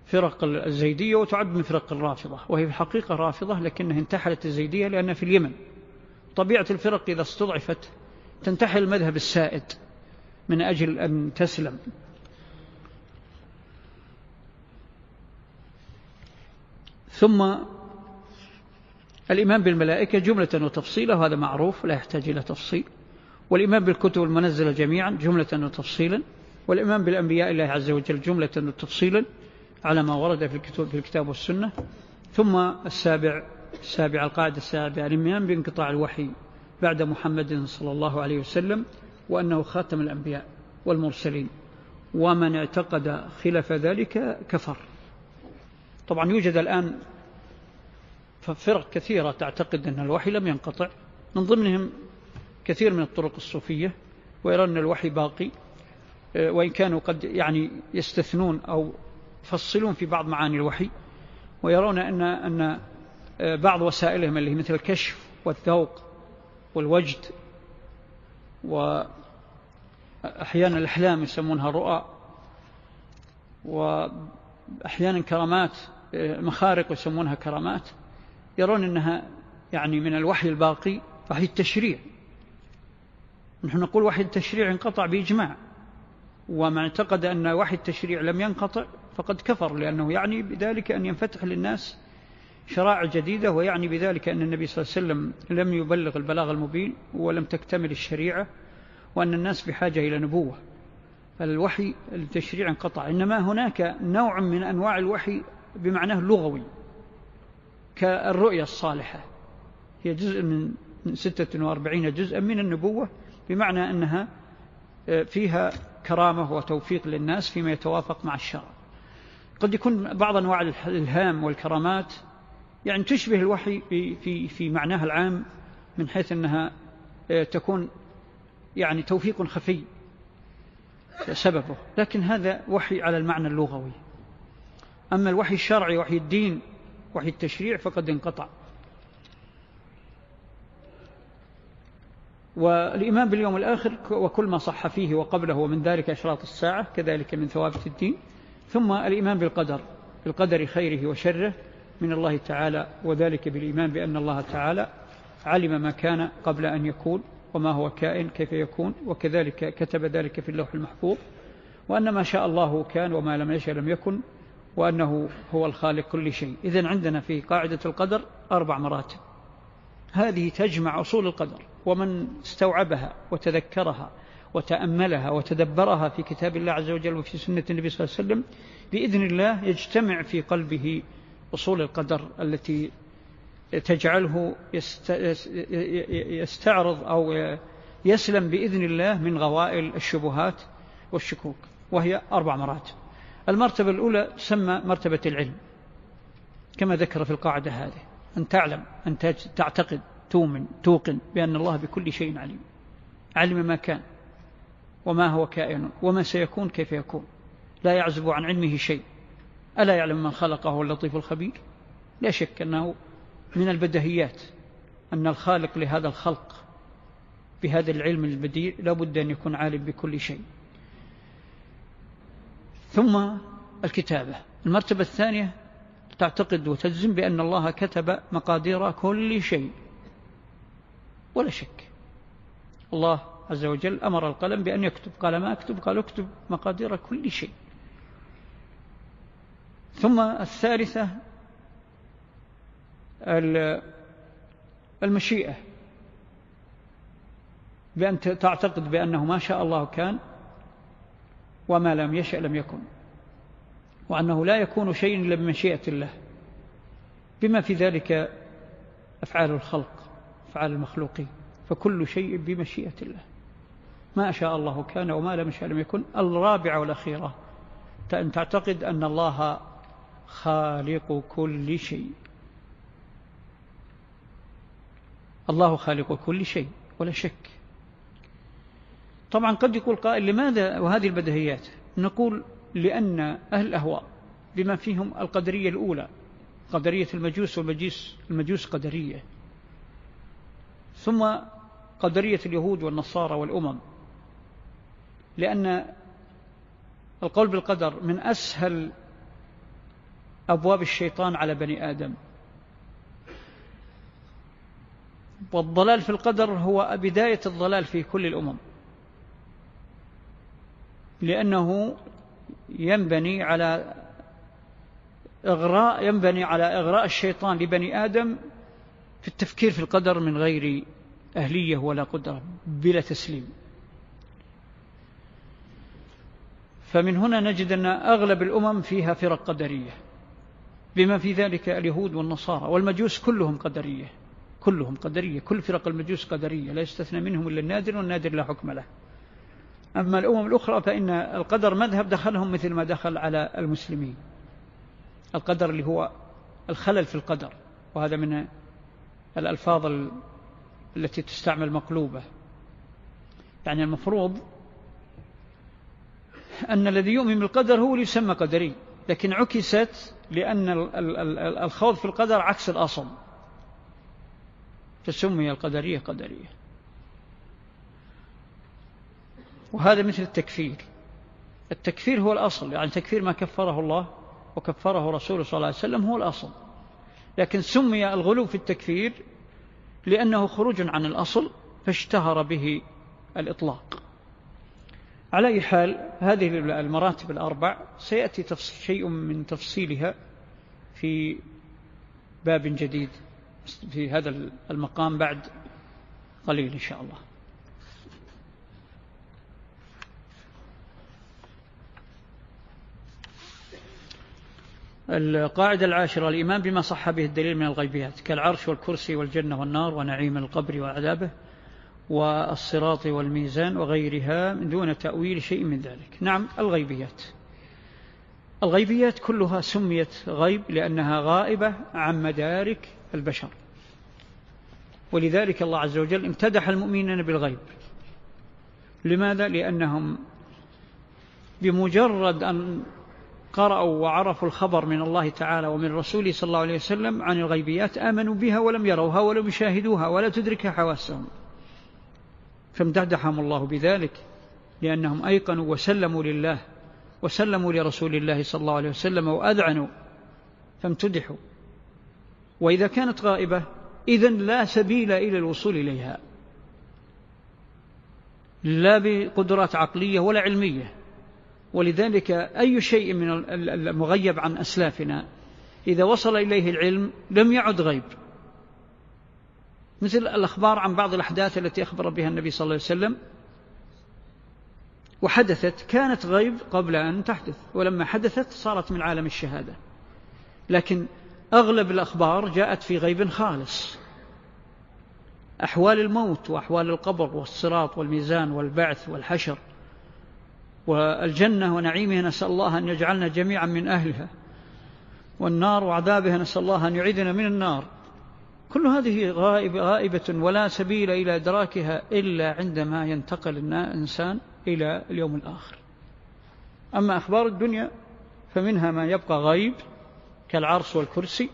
فرق الزيدية وتعد من فرق الرافضة. وهي في الحقيقة رافضة لكنها انتحلت الزيدية لأنها في اليمن. طبيعة الفرق إذا استضعفت تنتحل المذهب السائد. من أجل أن تسلم. ثم الإيمان بالملائكة جملة وتفصيلا وهذا معروف لا يحتاج إلى تفصيل. والإيمان بالكتب المنزلة جميعا جملة وتفصيلا. والإيمان بالأنبياء الله عز وجل جملة وتفصيلا على ما ورد في الكتاب, في الكتاب والسنة. ثم السابع السابع القاعدة السابعة الإيمان بانقطاع الوحي بعد محمد صلى الله عليه وسلم. وأنه خاتم الأنبياء والمرسلين ومن اعتقد خلاف ذلك كفر. طبعا يوجد الآن فرق كثيرة تعتقد أن الوحي لم ينقطع. من ضمنهم كثير من الطرق الصوفية ويرى أن الوحي باقي. آه، وإن كانوا قد يعني يستثنون أو يفصلون في بعض معاني الوحي. ويرون أن, أن آه، بعض وسائلهم اللي مثل الكشف والذوق والوجد وأحيانا الأحلام يسمونها رؤى وأحيانا كرامات مخارق يسمونها كرامات يرون أنها يعني من الوحي الباقي وحي التشريع. نحن نقول وحي التشريع انقطع بإجماع ومن اعتقد أن وحي التشريع لم ينقطع فقد كفر لأنه يعني بذلك أن ينفتح للناس شرائع جديدة ويعني بذلك أن النبي صلى الله عليه وسلم لم يبلغ البلاغ المبين ولم تكتمل الشريعة وأن الناس بحاجة إلى نبوة. فالوحي التشريع انقطع. إنما هناك نوع من أنواع الوحي بمعناه اللغوي كالرؤية الصالحة. هي جزء من 46 جزءا من النبوة بمعنى أنها آه، فيها كرامة وتوفيق للناس فيما يتوافق مع الشرع. قد يكون بعض أنواع الإلهام والكرامات يعني تشبه الوحي في, في, معناها العام من حيث أنها آه، تكون يعني توفيق خفي سببه. لكن هذا وحي على المعنى اللغوي. أما الوحي الشرعي وحي الدين وحي التشريع فقد انقطع. والإيمان باليوم الآخر وكل ما صح فيه وقبله ومن ذلك أشراط الساعة كذلك من ثوابت الدين. ثم الإيمان بالقدر بالقدر خيره وشره. من الله تعالى وذلك بالإيمان بأن الله تعالى علم ما كان قبل أن يكون وما هو كائن كيف يكون وكذلك كتب ذلك في اللوح المحفوظ وأن ما شاء الله كان وما لم يشاء لم يكن وأنه هو الخالق كل شيء. إذن عندنا في قاعدة القدر أربع مراتب. هذه تجمع أصول القدر ومن استوعبها وتذكرها وتأملها وتدبرها في كتاب الله عز وجل وفي سنة النبي صلى الله عليه وسلم بإذن الله يجتمع في قلبه أصول القدر التي تجعله يستعرض أو يسلم بإذن الله من غوائل الشبهات والشكوك وهي أربع مراتب. المرتبة الأولى تسمى مرتبة العلم كما ذكر في القاعدة هذه. أن تعلم أن تعتقد تؤمن توقن بأن الله بكل شيء عليم. علم ما كان وما هو كائن وما سيكون كيف يكون. لا يعزب عن علمه شيء. ألا يعلم من خلقه اللطيف الخبير؟ لا شك أنه من البدهيات أن الخالق لهذا الخلق بهذا العلم البديع لابد أن يكون عالم بكل شيء. ثم الكتابة. المرتبة الثانية تعتقد وتجزم بأن الله كتب مقادير كل شيء. ولا شك. الله عز وجل أمر القلم بأن يكتب. قال ما أكتب؟ قال اكتب مقادير كل شيء. ثم الثالثة المشيئة. بأن تعتقد بأنه ما شاء الله كان وما لم يشأ لم يكن وأنه لا يكون شيء إلا بمشيئة الله بما في ذلك أفعال الخلق أفعال المخلوقين فكل شيء بمشيئة الله. ما شاء الله كان وما لم يشاء لم يكن الرابعة والأخيرة. أن تعتقد أن الله خالق كل شيء. الله خالق كل شيء ولا شك. طبعا قد يقول قائل لماذا وهذه البدهيات نقول لأن أهل الأهواء بما فيهم القدرية الأولى قدرية المجوس والمجوس المجوس قدرية. ثم قدرية اليهود والنصارى والأمم. لأن القول بالقدر من أسهل أبواب الشيطان على بني آدم. والضلال في القدر هو بداية الضلال في كل الأمم. لأنه ينبني على إغراء ينبني على إغراء الشيطان لبني آدم في التفكير في القدر من غير أهلية ولا قدرة بلا تسليم. فمن هنا نجد أن أغلب الأمم فيها فرق قدرية. بما في ذلك اليهود والنصارى والمجوس كلهم قدرية. كلهم قدرية. كل فرق المجوس قدرية. لا يستثنى منهم إلا النادر والنادر لا حكم له. أما الأمم الأخرى فإن القدر مذهب دخلهم مثل ما دخل على المسلمين. القدر اللي هو الخلل في القدر. وهذا من الألفاظ التي تستعمل مقلوبة. يعني المفروض أن الذي يؤمن بالقدر هو اللي يسمى قدري. لكن عكست لأن الخوض في القدر عكس الأصل فسمي القدرية قدرية. وهذا مثل التكفير. التكفير هو الأصل يعني تكفير ما كفره الله وكفره رسوله صلى الله عليه وسلم هو الأصل. لكن سمي الغلو في التكفير لأنه خروج عن الأصل فاشتهر به الإطلاق. على أي حال هذه المراتب الأربع سيأتي شيء من تفصيلها في باب جديد في هذا المقام بعد قليل إن شاء الله. القاعدة العاشرة الإيمان بما صح به الدليل من الغيبيات كالعرش والكرسي والجنة والنار ونعيم القبر وعذابه. والصراط والميزان وغيرها من دون تأويل شيء من ذلك. نعم الغيبيات. الغيبيات كلها سميت غيب لأنها غائبة عن مدارك البشر. ولذلك الله عز وجل امتدح المؤمنين بالغيب. لماذا؟ لأنهم بمجرد أن قرأوا وعرفوا الخبر من الله تعالى ومن رسوله صلى الله عليه وسلم عن الغيبيات آمنوا بها ولم يروها ولم يشاهدوها ولا تدركها حواسهم. فامتدحهم الله بذلك لأنهم أيقنوا وسلموا لله وسلموا لرسول الله صلى الله عليه وسلم وأذعنوا فامتدحوا وإذا كانت غائبة إذن لا سبيل إلى الوصول إليها. لا بقدرات عقلية ولا علمية. ولذلك أي شيء من المغيب عن أسلافنا إذا وصل إليه العلم لم يعد غيب. مثل الأخبار عن بعض الأحداث التي أخبر بها النبي صلى الله عليه وسلم وحدثت كانت غيب قبل أن تحدث ولما حدثت صارت من عالم الشهادة. لكن أغلب الأخبار جاءت في غيب خالص. أحوال الموت وأحوال القبر والصراط والميزان والبعث والحشر والجنة ونعيمها نسأل الله أن يجعلنا جميعا من أهلها والنار وعذابها نسأل الله أن يعيذنا من النار. كل هذه غائبة, غائبة ولا سبيل إلى إدراكها إلا عندما ينتقل الإنسان إلى اليوم الآخر. أما أخبار الدنيا فمنها ما يبقى غيب كالعرش والكرسي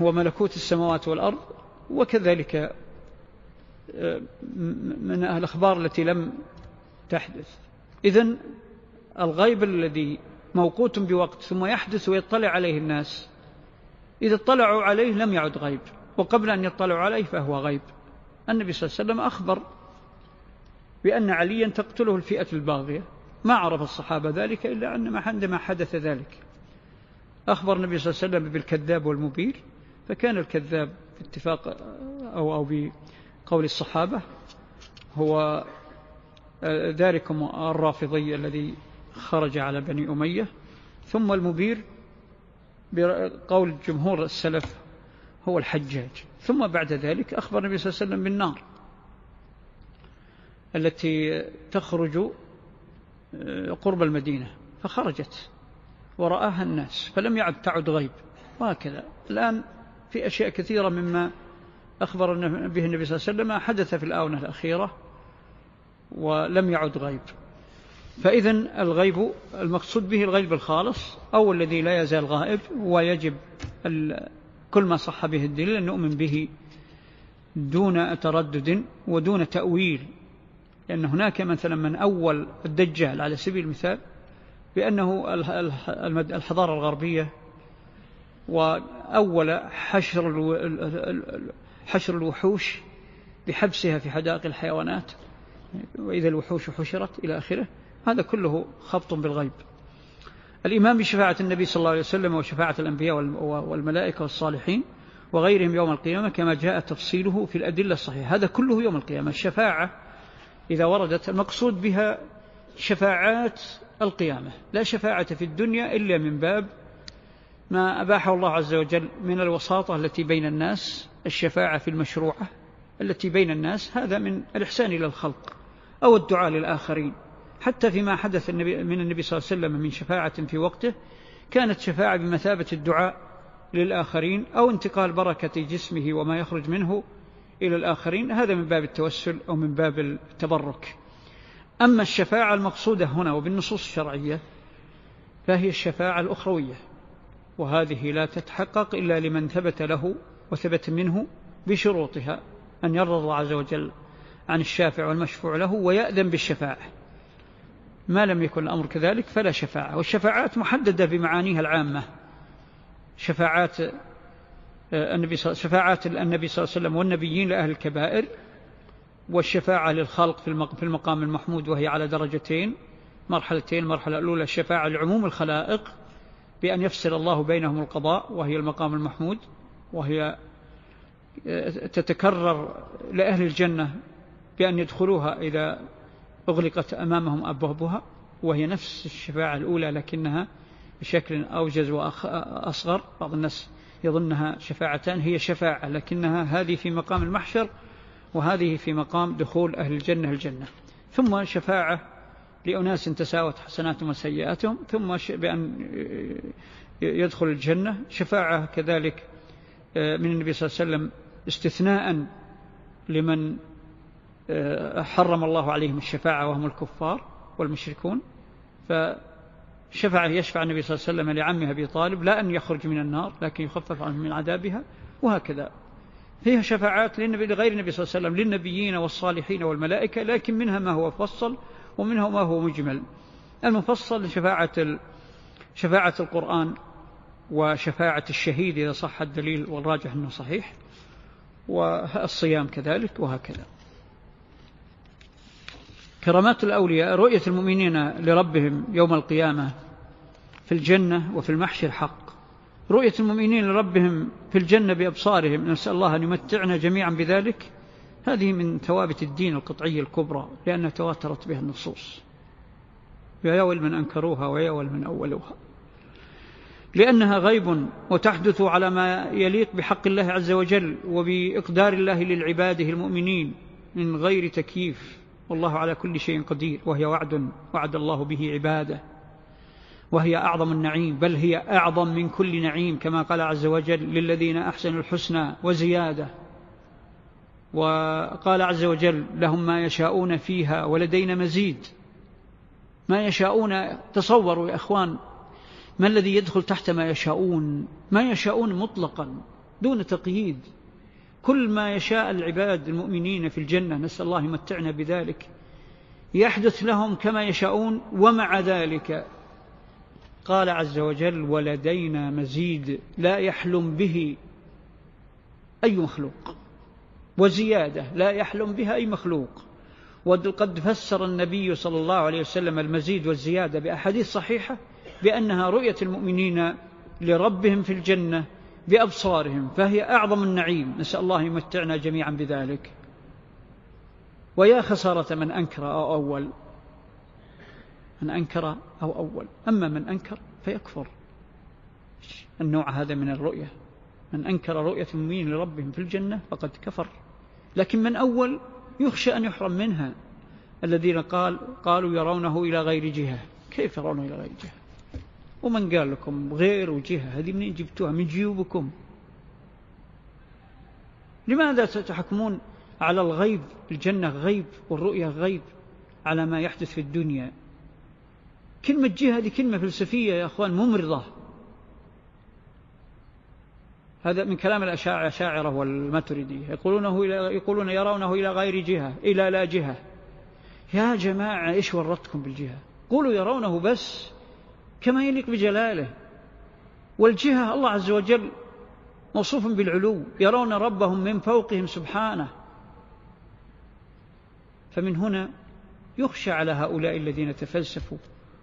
وملكوت السماوات والأرض وكذلك آه، من الأخبار التي لم تحدث. إذن الغيب الذي موقوت بوقت ثم يحدث ويطلع عليه الناس إذا اطلعوا عليه لم يعد غيب وقبل أن يطلعوا عليه فهو غيب. النبي صلى الله عليه وسلم أخبر بأن عليا تقتله الفئة الباغية. ما عرف الصحابة ذلك إلا عندما حدث ذلك. أخبر النبي صلى الله عليه وسلم بالكذاب والمبير فكان الكذاب في اتفاق أو, أو بقول الصحابة هو ذلكم الرافضي الذي خرج على بني أمية. ثم المبير بقول جمهور السلف هو الحجاج. ثم بعد ذلك أخبر النبي صلى الله عليه وسلم بالنار التي تخرج آه، قرب المدينة فخرجت ورآها الناس فلم يعد تعد غيب. وهكذا. الآن في أشياء كثيرة مما أخبر به النبي صلى الله عليه وسلم حدث في الآونة الأخيرة ولم يعد غيب. فإذا الغيب المقصود به الغيب الخالص أو الذي لا يزال غائب ويجب كل ما صح به الدليل أن نؤمن به دون تردد ودون تأويل. لأن هناك مثلا من أول الدجال على سبيل المثال بأنه الحضارة الغربية وأول حشر حشر الوحوش بحبسها في حدائق الحيوانات. وإذا الوحوش حشرت إلى آخره هذا كله خبط بالغيب. الإمام بشفاعة النبي صلى الله عليه وسلم وشفاعة الأنبياء والملائكة والصالحين وغيرهم يوم القيامة كما جاء تفصيله في الأدلة الصحيحة. هذا كله يوم القيامة. الشفاعة إذا وردت المقصود بها شفاعات القيامة. لا شفاعة في الدنيا إلا من باب ما أباحه الله عز وجل من الوساطة التي بين الناس الشفاعة في المشروعة التي بين الناس. هذا من الإحسان إلى الخلق أو الدعاء للآخرين. حتى فيما حدث النبي من النبي صلى الله عليه وسلم من شفاعة في وقته كانت شفاعة بمثابة الدعاء للآخرين أو انتقال بركة جسمه وما يخرج منه إلى الآخرين. هذا من باب التوسل أو من باب التبرك. أما الشفاعة المقصودة هنا وبالنصوص الشرعية فهي الشفاعة الأخروية وهذه لا تتحقق إلا لمن ثبت له وثبت منه بشروطها أن يرضى الله عز وجل عن الشافع والمشفوع له ويأذن بالشفاعة. ما لم يكن الأمر كذلك فلا شفاعة والشفاعات محددة بمعانيها العامة. شفاعات آه، النبي شفاعات النبي صلى الله عليه وسلم والنبيين لأهل الكبائر والشفاعة للخلق في المقام المحمود وهي على درجتين مرحلتين المرحلة الأولى الشفاعة لعموم الخلائق بأن يفصل الله بينهم القضاء وهي المقام المحمود وهي آه، تتكرر لأهل الجنة بأن يدخلوها إذا أغلقت أمامهم أبوابها وهي نفس الشفاعة الأولى لكنها بشكل أوجز وأصغر بعض الناس يظنها شفاعتان هي شفاعة لكنها هذه في مقام المحشر وهذه في مقام دخول أهل الجنة الجنة. ثم شفاعة لأناس تساوت حسناتهم وسيئاتهم ثم بأن يدخل الجنة. شفاعة كذلك آه، من النبي صلى الله عليه وسلم استثناء لمن حرم الله عليهم الشفاعة وهم الكفار والمشركون فشفع يشفع النبي صلى الله عليه وسلم لعمه أبي طالب لا أن يخرج من النار لكن يخفف عنه من عذابها وهكذا. فيها شفاعات للنبي لغير النبي صلى الله عليه وسلم للنبيين والصالحين والملائكة لكن منها ما هو مفصل ومنها ما هو مجمل. المفصل شفاعة شفاعة القرآن وشفاعة الشهيد إذا صح الدليل والراجح أنه صحيح والصيام كذلك وهكذا. كرامات الأولياء رؤية المؤمنين لربهم يوم القيامة في الجنة وفي المحشر حق. رؤية المؤمنين لربهم في الجنة بأبصارهم نسأل الله أن يمتعنا جميعا بذلك. هذه من ثوابت الدين القطعية الكبرى لأنها تواترت بها النصوص. ويا من أنكروها ويا من أولوها. لأنها غيب وتحدث على ما يليق بحق الله عز وجل وبإقدار الله للعباده المؤمنين من غير تكييف. والله على كل شيء قدير وهي وعد وعد الله به عباده وهي أعظم النعيم بل هي أعظم من كل نعيم كما قال عز وجل للذين أحسنوا الحسنى وزيادة. وقال عز وجل لهم ما يشاءون فيها ولدينا مزيد. ما يشاءون تصوروا يا أخوان ما الذي يدخل تحت ما يشاءون؟ ما يشاءون مطلقا دون تقييد. كل ما يشاء العباد المؤمنين في الجنة نسأل الله يمتعنا بذلك. يحدث لهم كما يشاءون ومع ذلك قال عز وجل ولدينا مزيد لا يحلم به أي مخلوق وزيادة لا يحلم بها أي مخلوق. وقد فسر النبي صلى الله عليه وسلم المزيد والزيادة بأحاديث صحيحة بأنها رؤية المؤمنين لربهم في الجنة بأبصارهم فهي أعظم النعيم. نسأل الله يمتعنا جميعا بذلك. ويا خسارة من أنكر أو أول. من أنكر أو أول. أما من أنكر فيكفر. النوع هذا من الرؤية. من أنكر رؤية المؤمنين لربهم في الجنة فقد كفر. لكن من أول يخشى أن يحرم منها. الذين قال قالوا يرونه إلى غير جهة. كيف يرونه إلى غير جهة؟ ومن قال لكم غير جهة هذه منين جبتوها من جيوبكم. لماذا تتحكمون على الغيب؟ الجنة غيب والرؤية غيب على ما يحدث في الدنيا. كلمة جهة هذه كلمة فلسفية يا أخوان ممرضة هذا من كلام الأشاعرة والماتريدية يقولونه إلى يقولون يرونه إلى غير جهة إلى لا جهة. يا جماعة إيش ورطكم بالجهة؟ قولوا يرونه بس. كما يليق بجلاله. والجهة الله عز وجل موصوف بالعلو يرون ربهم من فوقهم سبحانه. فمن هنا يخشى على هؤلاء الذين تفلسفوا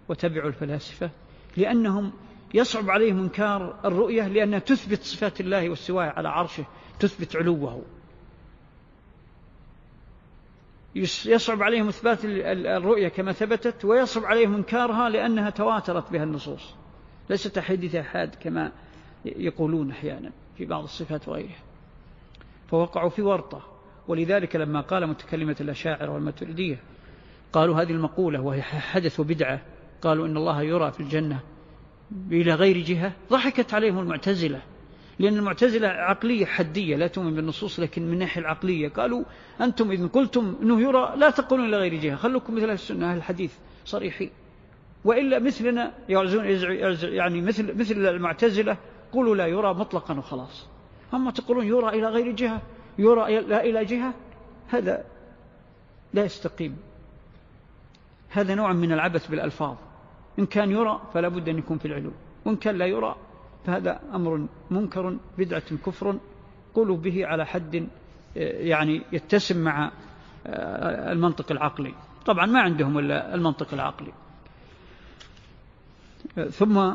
وتبعوا الفلاسفة لأنهم يصعب عليهم إنكار الرؤية لأنها تثبت صفات الله والسواء على عرشه تثبت علوه. يصعب عليهم إثبات الرؤية كما ثبتت ويصعب عليهم إنكارها لأنها تواترت بها النصوص. ليست حديث أحد كما يقولون أحيانا في بعض الصفات وغيرها. فوقعوا في ورطة. ولذلك لما قال متكلمة الأشاعر والمتردية قالوا هذه المقولة وهي حدث بدعة قالوا إن الله يرى في الجنة إلى غير جهة ضحكت عليهم المعتزلة. لأن المعتزلة عقلية حدية لا تؤمن بالنصوص لكن من الناحية العقلية قالوا أنتم إذن قلتم أنه يرى لا تقولون إلى غير جهة خلوكم مثل السنة أهل الحديث صريحين. وإلا مثلنا يعزون يعني مثل مثل المعتزلة قولوا لا يرى مطلقا وخلاص. أما تقولون يرى إلى غير جهة؟ يرى لا إلى جهة؟ هذا لا يستقيم. هذا نوع من العبث بالألفاظ. إن كان يرى فلا بد أن يكون في العلو وإن كان لا يرى فهذا أمر منكر بدعة كفر قولوا به على حد يعني يتسم مع المنطق العقلي. طبعا ما عندهم إلا المنطق العقلي. ثم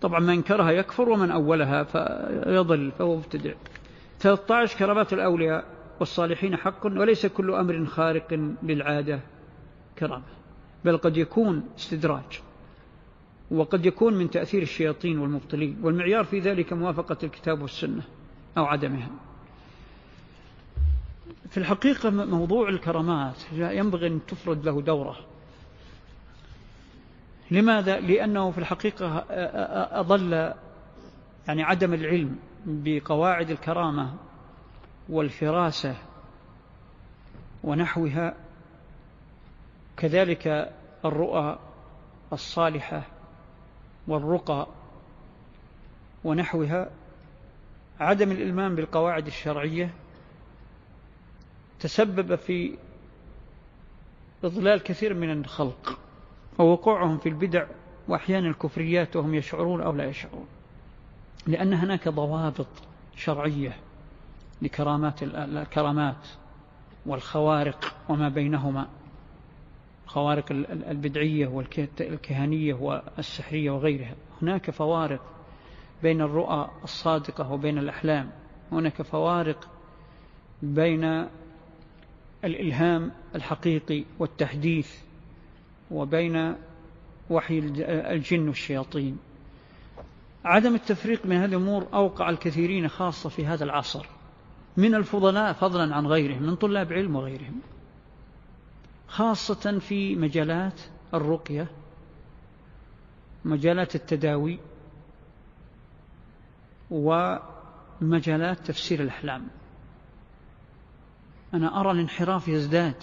طبعا من انكرها يكفر ومن أولها فيضل فهو مبتدع. 13 كرامات الأولياء والصالحين حق وليس كل أمر خارق للعادة كرامة بل قد يكون استدراج. وقد يكون من تأثير الشياطين والمبطلين والمعيار في ذلك موافقة الكتاب والسنة أو عدمها في الحقيقة موضوع الكرامات ينبغي أن تفرد له دورة لماذا؟ لأنه في الحقيقة أضل يعني عدم العلم بقواعد الكرامة والفراسة ونحوها كذلك الرؤى الصالحة والرقى ونحوها عدم الإلمام بالقواعد الشرعية تسبب في إضلال كثير من الخلق ووقوعهم في البدع وأحيانا الكفريات وهم يشعرون أو لا يشعرون. لأن هناك ضوابط شرعية لكرامات الكرامات والخوارق وما بينهما. خوارق البدعية والكهانية والسحرية وغيرها. هناك فوارق بين الرؤى الصادقة وبين الأحلام. هناك فوارق بين الإلهام الحقيقي والتحديث وبين وحي الجن والشياطين. عدم التفريق من هذه الأمور أوقع الكثيرين خاصة في هذا العصر. من الفضلاء فضلا عن غيرهم من طلاب علم وغيرهم. خاصة في مجالات الرقية مجالات التداوي ومجالات تفسير الأحلام. أنا أرى الانحراف يزداد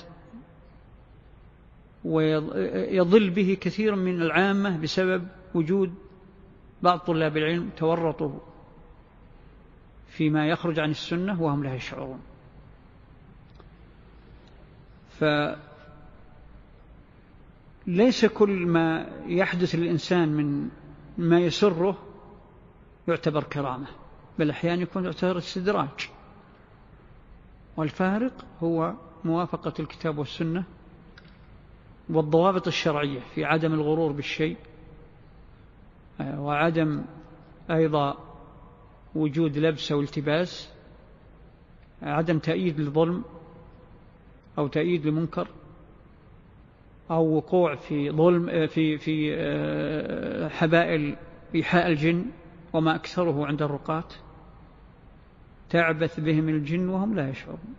ويضل به كثير من العامة بسبب وجود بعض طلاب العلم تورطوا فيما يخرج عن السنة وهم لا يشعرون. فليس كل ما يحدث للإنسان من ما يسره يعتبر كرامة بل أحيانا يكون يعتبر استدراج. والفارق هو موافقة الكتاب والسنة والضوابط الشرعية في عدم الغرور بالشيء وعدم أيضا وجود لبس أو التباس عدم تأييد للظلم أو تأييد لمنكر أو وقوع في ظلم في في آه، حبائل إيحاء الجن وما أكثره عند الرقاة. تعبث بهم الجن وهم لا يشعرون.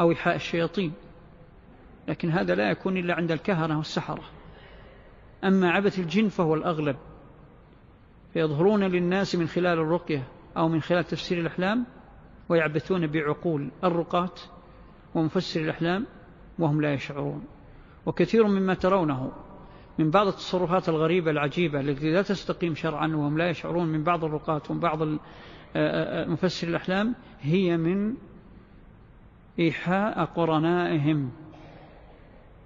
أو إيحاء الشياطين. لكن هذا لا يكون إلا عند الكهنة والسحرة. أما عبث الجن فهو الأغلب. فيظهرون للناس من خلال الرقية أو من خلال تفسير الأحلام ويعبثون بعقول الرقاة ومفسر الأحلام وهم لا يشعرون. وكثير مما ترونه من بعض التصرفات الغريبة العجيبة التي لا تستقيم شرعا وهم لا يشعرون من بعض الرقاة ومن بعض مفسر الأحلام هي من إيحاء قرنائهم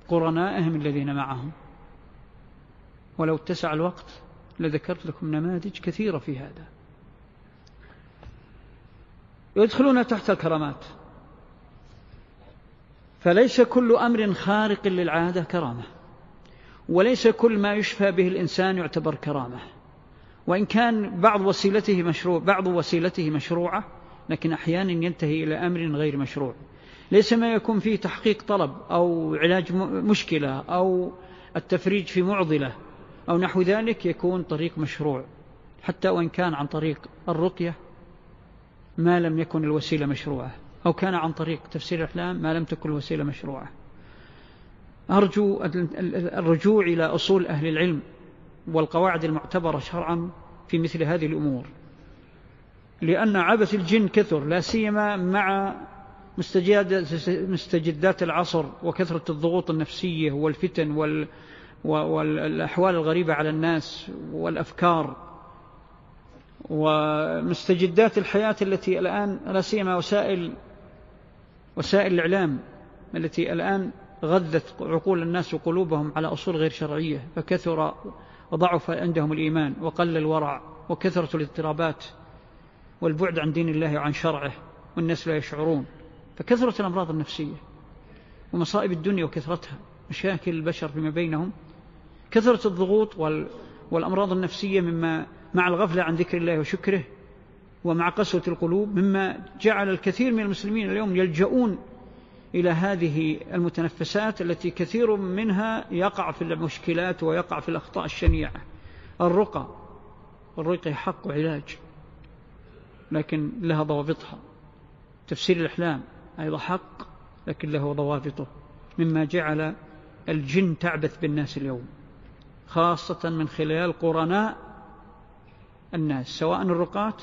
قرنائهم الذين معهم. ولو اتسع الوقت لذكرت لكم نماذج كثيرة في هذا. يدخلون تحت الكرامات. فليس كل أمر خارق للعادة كرامة وليس كل ما يشفى به الإنسان يعتبر كرامة. وإن كان بعض وسيلته مشروع بعض وسيلته مشروعة لكن أحيانا ينتهي إلى أمر غير مشروع. ليس ما يكون فيه تحقيق طلب أو علاج مشكلة أو التفريج في معضلة أو نحو ذلك يكون طريق مشروع. حتى وإن كان عن طريق الرقية ما لم يكن الوسيلة مشروعة. أو كان عن طريق تفسير الأحلام ما لم تكن الوسيلة مشروعة. أرجو الرجوع إلى أصول أهل العلم والقواعد المعتبرة شرعا في مثل هذه الأمور. لأن عبث الجن كثر لا سيما مع مستجدات العصر وكثرة الضغوط النفسية والفتن وال والأحوال الغريبة على الناس والأفكار ومستجدات الحياة التي الآن لا سيما وسائل وسائل الإعلام التي الآن غذت عقول الناس وقلوبهم على أصول غير شرعية فكثر وضعف عندهم الإيمان وقل الورع وكثرة الاضطرابات والبعد عن دين الله وعن شرعه والناس لا يشعرون فكثرة الأمراض النفسية ومصائب الدنيا وكثرتها مشاكل البشر فيما بينهم كثرة الضغوط والأمراض النفسية مما مع الغفلة عن ذكر الله وشكره ومع قسوة القلوب مما جعل الكثير من المسلمين اليوم يلجؤون إلى هذه المتنفسات التي كثير منها يقع في المشكلات ويقع في الأخطاء الشنيعة. الرقى. الرقى حق وعلاج. لكن لها ضوابطها. تفسير الأحلام أيضا حق لكن له ضوابطه. مما جعل الجن تعبث بالناس اليوم. خاصة من خلال قرناء الناس سواء الرقاة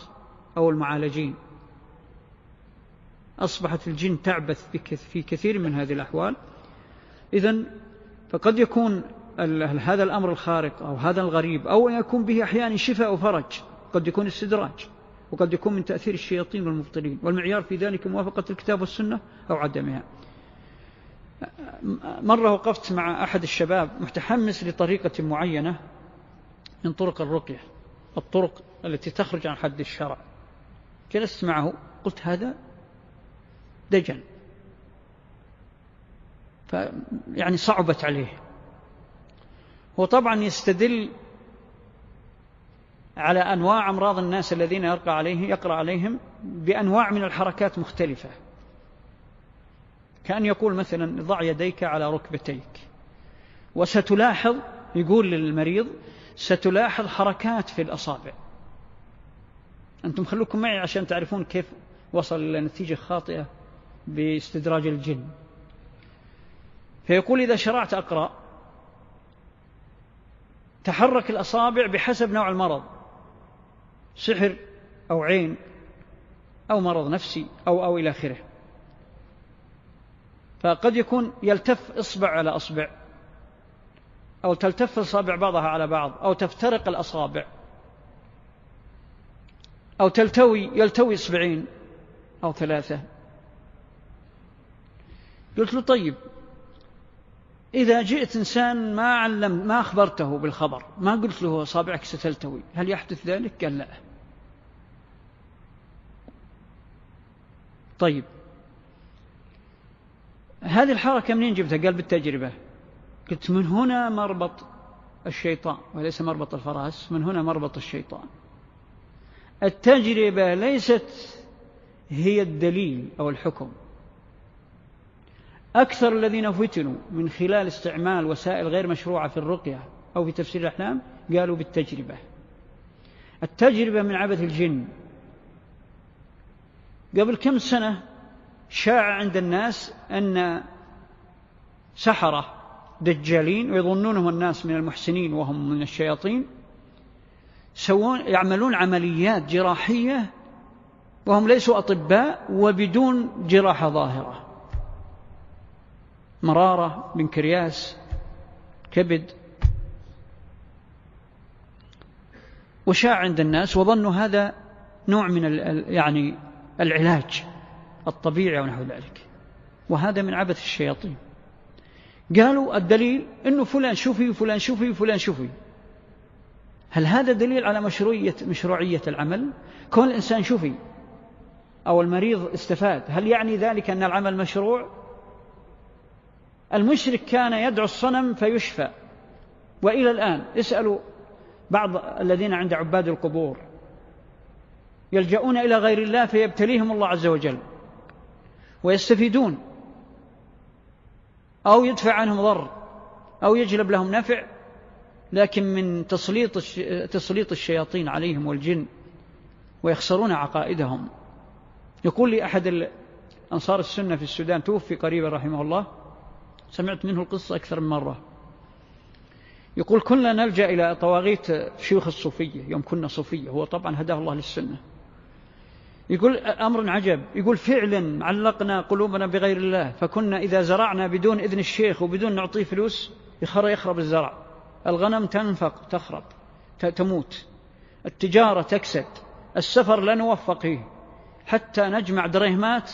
أو المعالجين. أصبحت الجن تعبث في كثير من هذه الأحوال. إذا فقد يكون هذا الأمر الخارق أو هذا الغريب أو يكون به أحيانا شفاء وفرج قد يكون استدراج وقد يكون من تأثير الشياطين والمبطلين. والمعيار في ذلك موافقة الكتاب والسنة أو عدمها. مرة وقفت مع أحد الشباب متحمس لطريقة معينة من طرق الرقية الطرق التي تخرج عن حد الشرع. جلست معه قلت هذا دجن. يعني صعبت عليه. هو طبعا يستدل على أنواع أمراض الناس الذين يقرأ, عليه يقرأ عليهم بأنواع من الحركات مختلفة. كأن يقول مثلا ضع يديك على ركبتيك. وستلاحظ يقول للمريض ستلاحظ حركات في الأصابع. أنتم خلوكم معي عشان تعرفون كيف وصل إلى نتيجة خاطئة باستدراج الجن. فيقول إذا شرعت أقرأ تحرك الأصابع بحسب نوع المرض سحر أو عين أو مرض نفسي أو أو إلى آخره. فقد يكون يلتف إصبع على أصبع أو تلتف الأصابع بعضها على بعض أو تفترق الأصابع. أو تلتوي يلتوي إصبعين أو ثلاثة. قلت له طيب إذا جئت إنسان ما علم ما أخبرته بالخبر ما قلت له أصابعك ستلتوي هل يحدث ذلك؟ قال لا. طيب. هذه الحركة منين جبتها؟ قال بالتجربة. قلت من هنا مربط الشيطان وليس مربط الفراس من هنا مربط الشيطان. التجربة ليست هي الدليل أو الحكم. أكثر الذين فتنوا من خلال استعمال وسائل غير مشروعة في الرقية أو في تفسير الأحلام قالوا بالتجربة. التجربة من عبث الجن. قبل كم سنة شاع عند الناس أن سحرة دجالين ويظنونهم الناس من المحسنين وهم من الشياطين سوون يعملون عمليات جراحية وهم ليسوا أطباء وبدون جراحة ظاهرة. مرارة بنكرياس كبد. وشاع عند الناس وظنوا هذا نوع من يعني العلاج الطبيعي ونحو ذلك. وهذا من عبث الشياطين. قالوا الدليل إنه فلان شوفي وفلان شوفي وفلان شوفي. هل هذا دليل على مشروعية, مشروعية العمل؟ كون الإنسان شفي أو المريض استفاد هل يعني ذلك أن العمل مشروع؟ المشرك كان يدعو الصنم فيشفى. وإلى الآن اسألوا بعض الذين عند عباد القبور. يلجؤون إلى غير الله فيبتليهم الله عز وجل. ويستفيدون. أو يدفع عنهم ضر أو يجلب لهم نفع. لكن من تسليط تسليط الشياطين عليهم والجن ويخسرون عقائدهم. يقول لي أحد أنصار السنة في السودان توفي قريبا رحمه الله. سمعت منه القصة أكثر من مرة. يقول كنا نلجأ إلى طواغيت شيوخ الصوفية يوم كنا صوفية. هو طبعا هداه الله للسنة. يقول أمر عجب. يقول فعلا علقنا قلوبنا بغير الله فكنا إذا زرعنا بدون إذن الشيخ وبدون نعطيه فلوس يخرب الزرع. الغنم تنفق تخرب تموت. التجارة تكسد السفر لا نوفق فيه. حتى نجمع دريهمات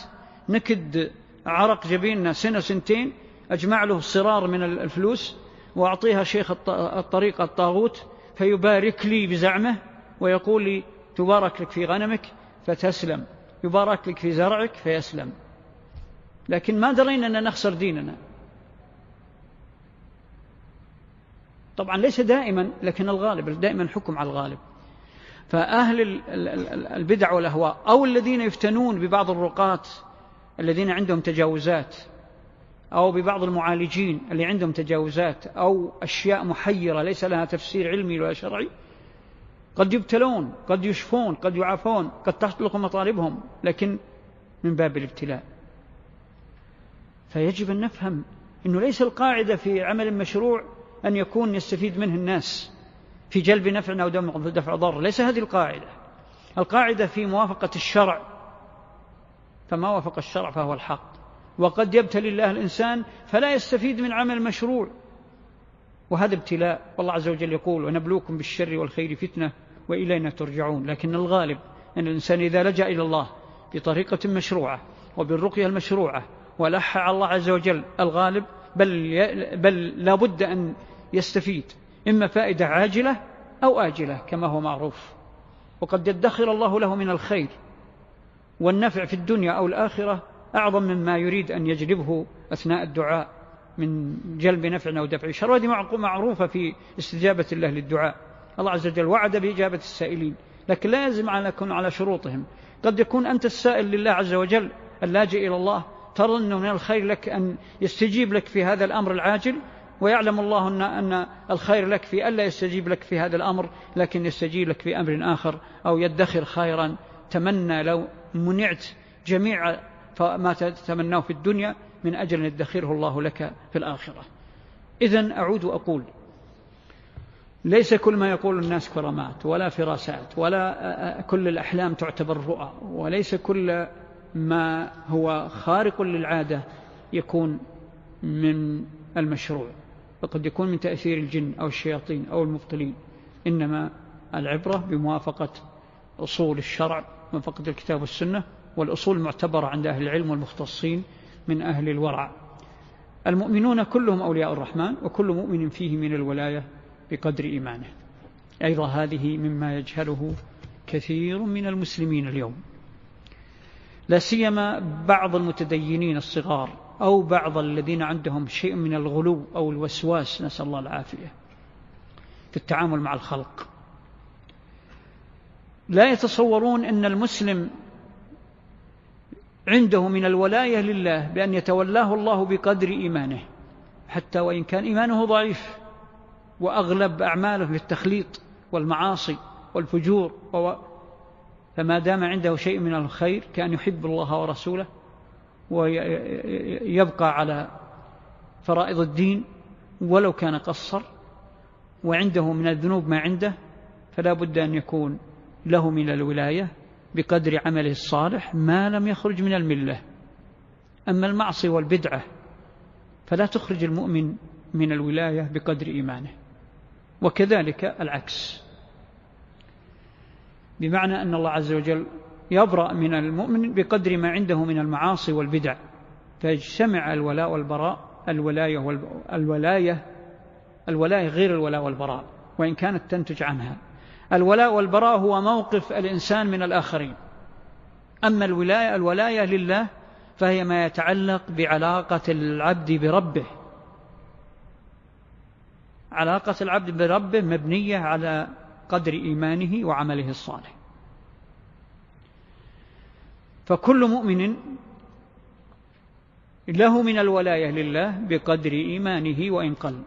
نكد عرق جبيننا سنة سنتين أجمع له صرار من الفلوس وأعطيها شيخ الطريق الطاغوت فيبارك لي بزعمه ويقول لي تبارك لك في غنمك فتسلم. يبارك لك في زرعك فيسلم. لكن ما درينا أن نخسر ديننا. طبعا ليس دائما لكن الغالب دائما حكم على الغالب. فأهل البدع والأهواء أو الذين يفتنون ببعض الرقات الذين عندهم تجاوزات أو ببعض المعالجين اللي عندهم تجاوزات أو أشياء محيرة ليس لها تفسير علمي ولا شرعي قد يبتلون قد يشفون قد يعافون قد تحصل مطالبهم لكن من باب الابتلاء. فيجب أن نفهم أنه ليس القاعدة في عمل مشروع أن يكون يستفيد منه الناس في جلب نفع أو دفع ضر. ليس هذه القاعدة. القاعدة في موافقة الشرع. فما وافق الشرع فهو الحق. وقد يبتلي الله الإنسان فلا يستفيد من عمل مشروع. وهذا ابتلاء. والله عز وجل يقول ونبلوكم بالشر والخير فتنة وإلينا ترجعون. لكن الغالب أن الإنسان إذا لجأ إلى الله بطريقة مشروعة وبالرقية المشروعة ولح على الله عز وجل الغالب بل, بل لا بد أن يستفيد إما فائدة عاجلة أو آجلة كما هو معروف. وقد يدخر الله له من الخير والنفع في الدنيا أو الآخرة أعظم مما يريد أن يجلبه أثناء الدعاء من جلب نفع أو دفع شر. وهذه معروفة في استجابة الله للدعاء. الله عز وجل وعد بإجابة السائلين لكن لا يلزم أن يكون على شروطهم. قد يكون أنت السائل لله عز وجل اللاجئ إلى الله تظن من الخير لك أن يستجيب لك في هذا الأمر العاجل ويعلم الله أن, أن الخير لك في ألا يستجيب لك في هذا الأمر لكن يستجيب لك في أمر آخر أو يدخر خيرا. تمنى لو منعت جميع ما تتمناه في الدنيا من أجل أن يدخره الله لك في الآخرة. إذا أعود وأقول ليس كل ما يقول الناس كرامات ولا فراسات ولا كل الأحلام تعتبر رؤى وليس كل ما هو خارق للعادة يكون من المشروع فقد يكون من تأثير الجن أو الشياطين أو المبطلين إنما العبرة بموافقة أصول الشرع موافقة الكتاب والسنة والأصول المعتبرة عند أهل العلم والمختصين من أهل الورع. المؤمنون كلهم أولياء الرحمن وكل مؤمن فيه من الولاية بقدر إيمانه. أيضا هذه مما يجهله كثير من المسلمين اليوم. لا سيما بعض المتدينين الصغار أو بعض الذين عندهم شيء من الغلو أو الوسواس نسأل الله العافية في التعامل مع الخلق. لا يتصورون أن المسلم عنده من الولاية لله بأن يتولاه الله بقدر إيمانه حتى وإن كان إيمانه ضعيف وأغلب أعماله للتخليط والمعاصي والفجور فما دام عنده شيء من الخير كأن يحب الله ورسوله ويبقى على فرائض الدين ولو كان قصر وعنده من الذنوب ما عنده فلا بد أن يكون له من الولاية بقدر عمله الصالح ما لم يخرج من الملة. أما المعصي والبدعة فلا تخرج المؤمن من الولاية بقدر إيمانه. وكذلك العكس. بمعنى أن الله عز وجل يبرأ من المؤمن بقدر ما عنده من المعاصي والبدع. فيجتمع الولاء والبراء الولاية, والولاية الولاية غير الولاء والبراء وإن كانت تنتج عنها. الولاء والبراء هو موقف الإنسان من الآخرين. أما الولاية الولاية لله فهي ما يتعلق بعلاقة العبد بربه. علاقة العبد بربه مبنية على قدر إيمانه وعمله الصالح. فكل مؤمن له من الولاية لله بقدر إيمانه وإن قل.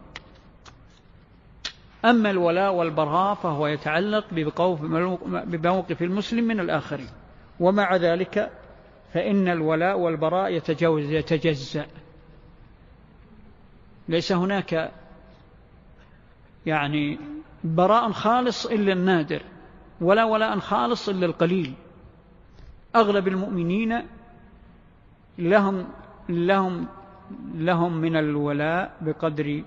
أما الولاء والبراء فهو يتعلق بموقف المسلم من الآخرين. ومع ذلك فإن الولاء والبراء يتجاوز يتجزأ. ليس هناك يعني براء خالص إلا النادر ولا ولاء خالص إلا القليل. أغلب المؤمنين لهم لهم لهم من الولاء بقدر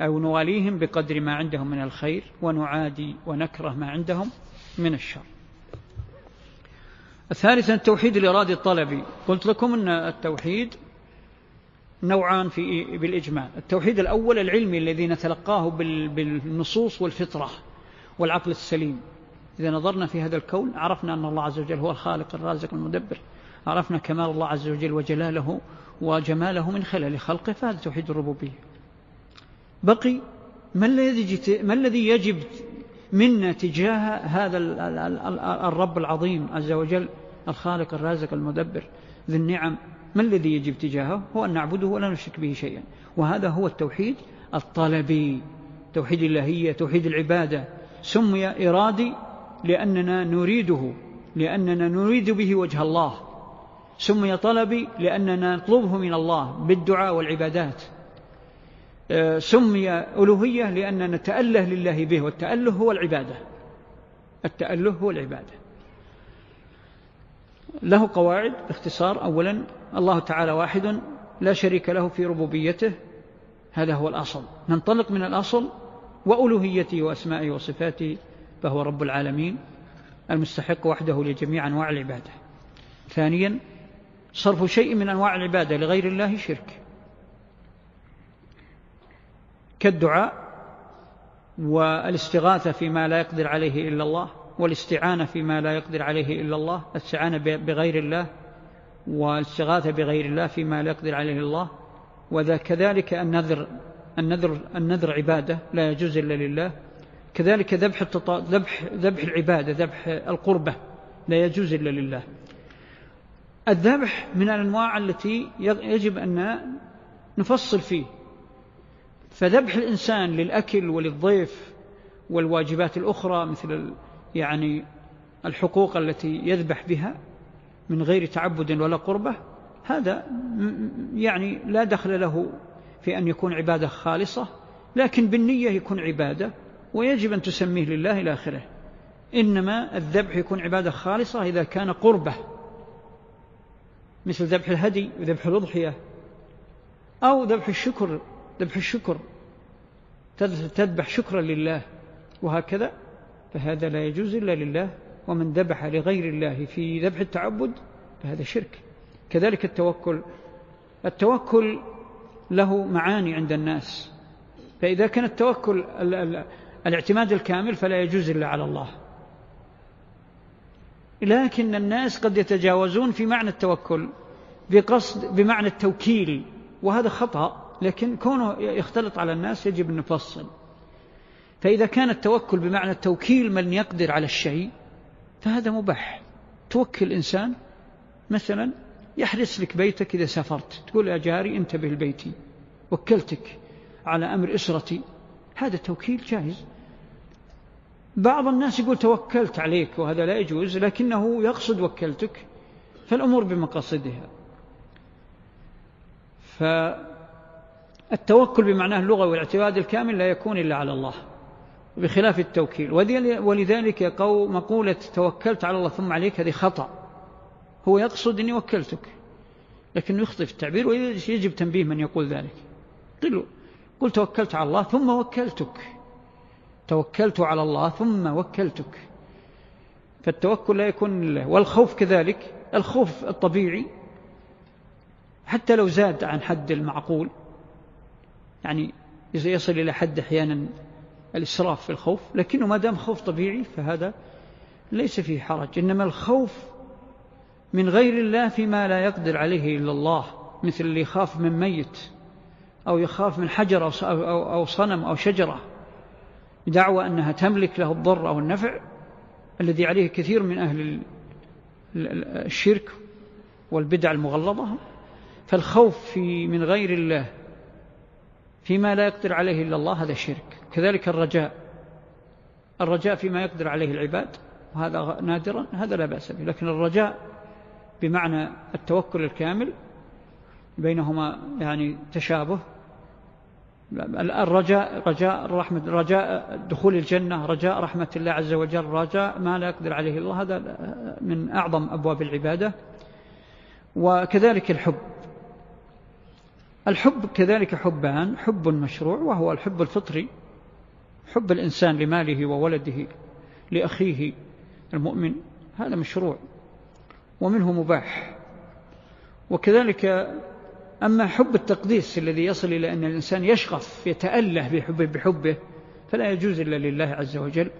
أو نواليهم بقدر ما عندهم من الخير ونعادي ونكره ما عندهم من الشر. ثالثا التوحيد الإرادي الطلبي قلت لكم أن التوحيد نوعان في بالإجمال التوحيد الأول العلمي الذي نتلقاه بالنصوص والفطرة والعقل السليم. إذا نظرنا في هذا الكون عرفنا أن الله عز وجل هو الخالق الرازق المدبر. عرفنا كمال الله عز وجل وجلاله وجماله من خلال خلقه فهذا توحيد الربوبية. بقي ما الذي ما الذي يجب منا تجاه هذا الرب العظيم عز وجل الخالق الرازق المدبر ذي النعم؟ ما الذي يجب تجاهه؟ هو أن نعبده ولا نشرك به شيئا. وهذا هو التوحيد الطلبي. توحيد اللهية توحيد العبادة. سمي إرادي لأننا نريده لأننا نريد به وجه الله. سمي طلبي لأننا نطلبه من الله بالدعاء والعبادات. آه، سمي ألوهية لأننا نتأله لله به والتأله هو العبادة. التأله هو العبادة. له قواعد باختصار أولا الله تعالى واحد لا شريك له في ربوبيته هذا هو الأصل. ننطلق من الأصل وألوهيته وأسمائه وصفاته فهو رب العالمين المستحق وحده لجميع أنواع العبادة. ثانيا صرف شيء من أنواع العبادة لغير الله شرك. كالدعاء والاستغاثة فيما لا يقدر عليه إلا الله والاستعانة فيما لا يقدر عليه إلا الله الاستعانة بغير الله والاستغاثة بغير الله فيما لا يقدر عليه الله وذا كذلك النذر النذر النذر عبادة لا يجوز إلا لله. كذلك ذبح ذبح ذبح العبادة ذبح القربة لا يجوز إلا لله. الذبح من الأنواع التي يجب أن نفصل فيه. فذبح الإنسان للأكل وللضيف والواجبات الأخرى مثل يعني الحقوق التي يذبح بها من غير تعبد ولا قربة هذا يعني لا دخل له في أن يكون عبادة خالصة لكن بالنية يكون عبادة ويجب أن تسميه لله إلى آخره. إنما الذبح يكون عبادة خالصة إذا كان قربة مثل ذبح الهدي وذبح الأضحية أو ذبح الشكر ذبح الشكر تذبح شكرا لله وهكذا فهذا لا يجوز إلا لله. ومن ذبح لغير الله في ذبح التعبد فهذا شرك. كذلك التوكل. التوكل له معاني عند الناس. فإذا كان التوكل الاعتماد الكامل فلا يجوز إلا على الله. لكن الناس قد يتجاوزون في معنى التوكل بقصد بمعنى التوكيل وهذا خطأ لكن كونه يختلط على الناس يجب أن نفصل. فإذا كان التوكل بمعنى التوكيل من يقدر على الشيء فهذا مباح. توكل إنسان مثلا يحرس لك بيتك إذا سافرت. تقول يا جاري انتبه لبيتي وكلتك على أمر إسرتي. هذا توكيل جائز. بعض الناس يقول توكلت عليك وهذا لا يجوز لكنه يقصد وكلتك فالأمور بمقاصدها. فالتوكل بمعناه اللغة والاعتماد الكامل لا يكون إلا على الله. بخلاف التوكيل. ولذلك مقولة توكلت على الله ثم عليك هذه خطأ. هو يقصد أني وكلتك. لكنه يخطئ في التعبير ويجب تنبيه من يقول ذلك. قل, قل توكلت على الله ثم وكلتك. توكلت على الله ثم وكلتك. فالتوكل لا يكون لله والخوف كذلك. الخوف الطبيعي. حتى لو زاد عن حد المعقول. يعني يصل إلى حد أحيانا الإسراف في الخوف لكنه ما دام خوف طبيعي فهذا ليس فيه حرج إنما الخوف من غير الله فيما لا يقدر عليه إلا الله مثل اللي يخاف من ميت أو يخاف من حجر أو صنم أو شجرة دعوى أنها تملك له الضر أو النفع الذي عليه كثير من أهل الشرك والبدع المغلظة. فالخوف في من غير الله فيما لا يقدر عليه إلا الله هذا شرك. كذلك الرجاء. الرجاء فيما يقدر عليه العباد وهذا نادرا هذا لا بأس به. لكن الرجاء بمعنى التوكل الكامل بينهما يعني تشابه. الرجاء رجاء الرحمة رجاء دخول الجنة رجاء رحمة الله عز وجل رجاء ما لا يقدر عليه الله. هذا من أعظم أبواب العبادة. وكذلك الحب. الحب كذلك حبان حب مشروع وهو الحب الفطري حب الإنسان لماله وولده لأخيه المؤمن هذا مشروع ومنه مباح. وكذلك أما حب التقديس الذي يصل إلى أن الإنسان يشغف يتأله بحبه, بحبه فلا يجوز إلا لله عز وجل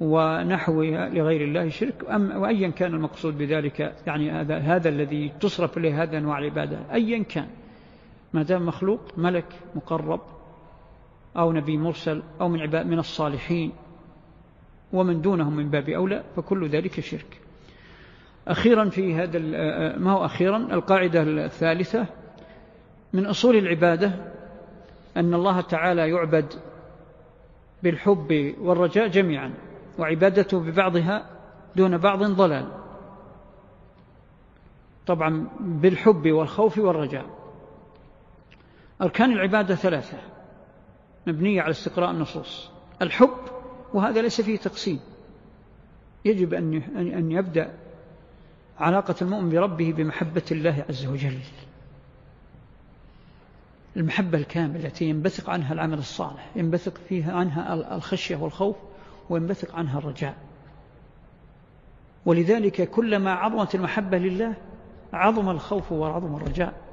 ونحوها لغير الله شرك. وأيا كان المقصود بذلك يعني هذا, هذا الذي تصرف له هذا أنواع العبادة أيا كان. ما دام مخلوق ملك مقرب أو نبي مرسل أو من, عباد من الصالحين ومن دونهم من باب أولى فكل ذلك شرك. أخيرا في هذا ما هو أخيرا؟ القاعدة الثالثة. من أصول العبادة أن الله تعالى يعبد بالحب والرجاء جميعا وعبادته ببعضها دون بعض ضلال. طبعا بالحب والخوف والرجاء. أركان العبادة ثلاثة. مبنية على استقراء النصوص. الحب وهذا ليس فيه تقسيم. يجب أن يبدأ علاقة المؤمن بربه بمحبة الله عز وجل. المحبة الكاملة التي ينبثق عنها العمل الصالح ينبثق فيها عنها الخشية والخوف وينبثق عنها الرجاء. ولذلك كلما عظمت المحبة لله عظم الخوف وعظم الرجاء.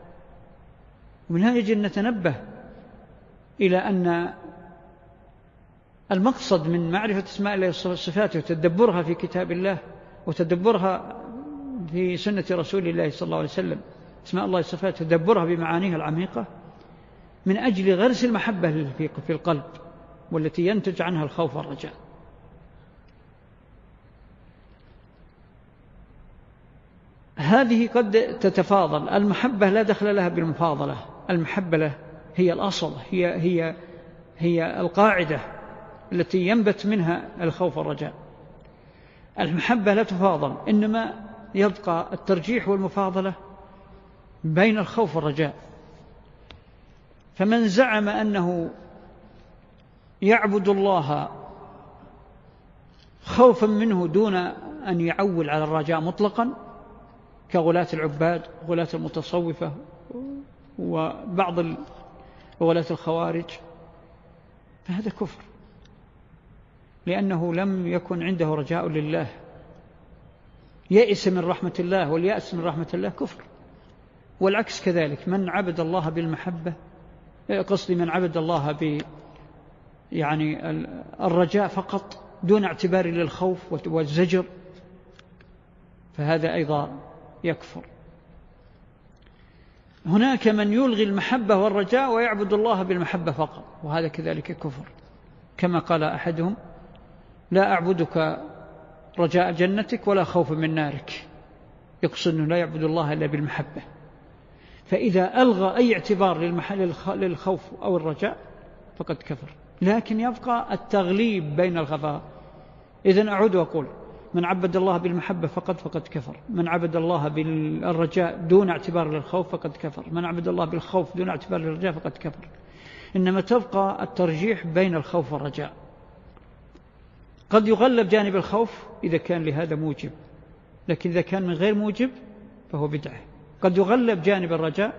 ومن هذا يجب أن نتنبه إلى أن المقصد من معرفة أسماء الله وصفاته وتدبرها في كتاب الله وتدبرها في سنة رسول الله صلى الله عليه وسلم أسماء الله وصفاته تدبرها بمعانيها العميقة من أجل غرس المحبة في القلب والتي ينتج عنها الخوف والرجاء. هذه قد تتفاضل المحبة لا دخل لها بالمفاضلة. المحبة له هي الأصل هي, هي, هي القاعدة التي ينبت منها الخوف والرجاء. المحبة لا تفاضل إنما يبقى الترجيح والمفاضلة بين الخوف والرجاء. فمن زعم أنه يعبد الله خوفا منه دون أن يعول على الرجاء مطلقا كغلاة العباد غلاة المتصوفة وبعض غلاة الخوارج فهذا كفر. لأنه لم يكن عنده رجاء لله. يئس من رحمة الله واليأس من رحمة الله كفر. والعكس كذلك من عبد الله بالمحبة قصدي من عبد الله ب يعني الرجاء فقط دون اعتبار للخوف والزجر فهذا أيضا يكفر. هناك من يلغي المحبة والرجاء ويعبد الله بالمحبة فقط وهذا كذلك كفر. كما قال أحدهم لا أعبدك رجاء جنتك ولا خوف من نارك. يقصد أنه لا يعبد الله إلا بالمحبة. فإذا ألغى أي اعتبار للخوف أو الرجاء فقد كفر. لكن يبقى التغليب بين الخفاء إذن أعود وأقول من عبد الله بالمحبة فقط فقد كفر. من عبد الله بالرجاء دون اعتبار للخوف فقد كفر. من عبد الله بالخوف دون اعتبار للرجاء فقد كفر. إنما تبقى الترجيح بين الخوف والرجاء. قد يغلب جانب الخوف إذا كان لهذا موجب. لكن إذا كان من غير موجب فهو بدعة. قد يغلب جانب الرجاء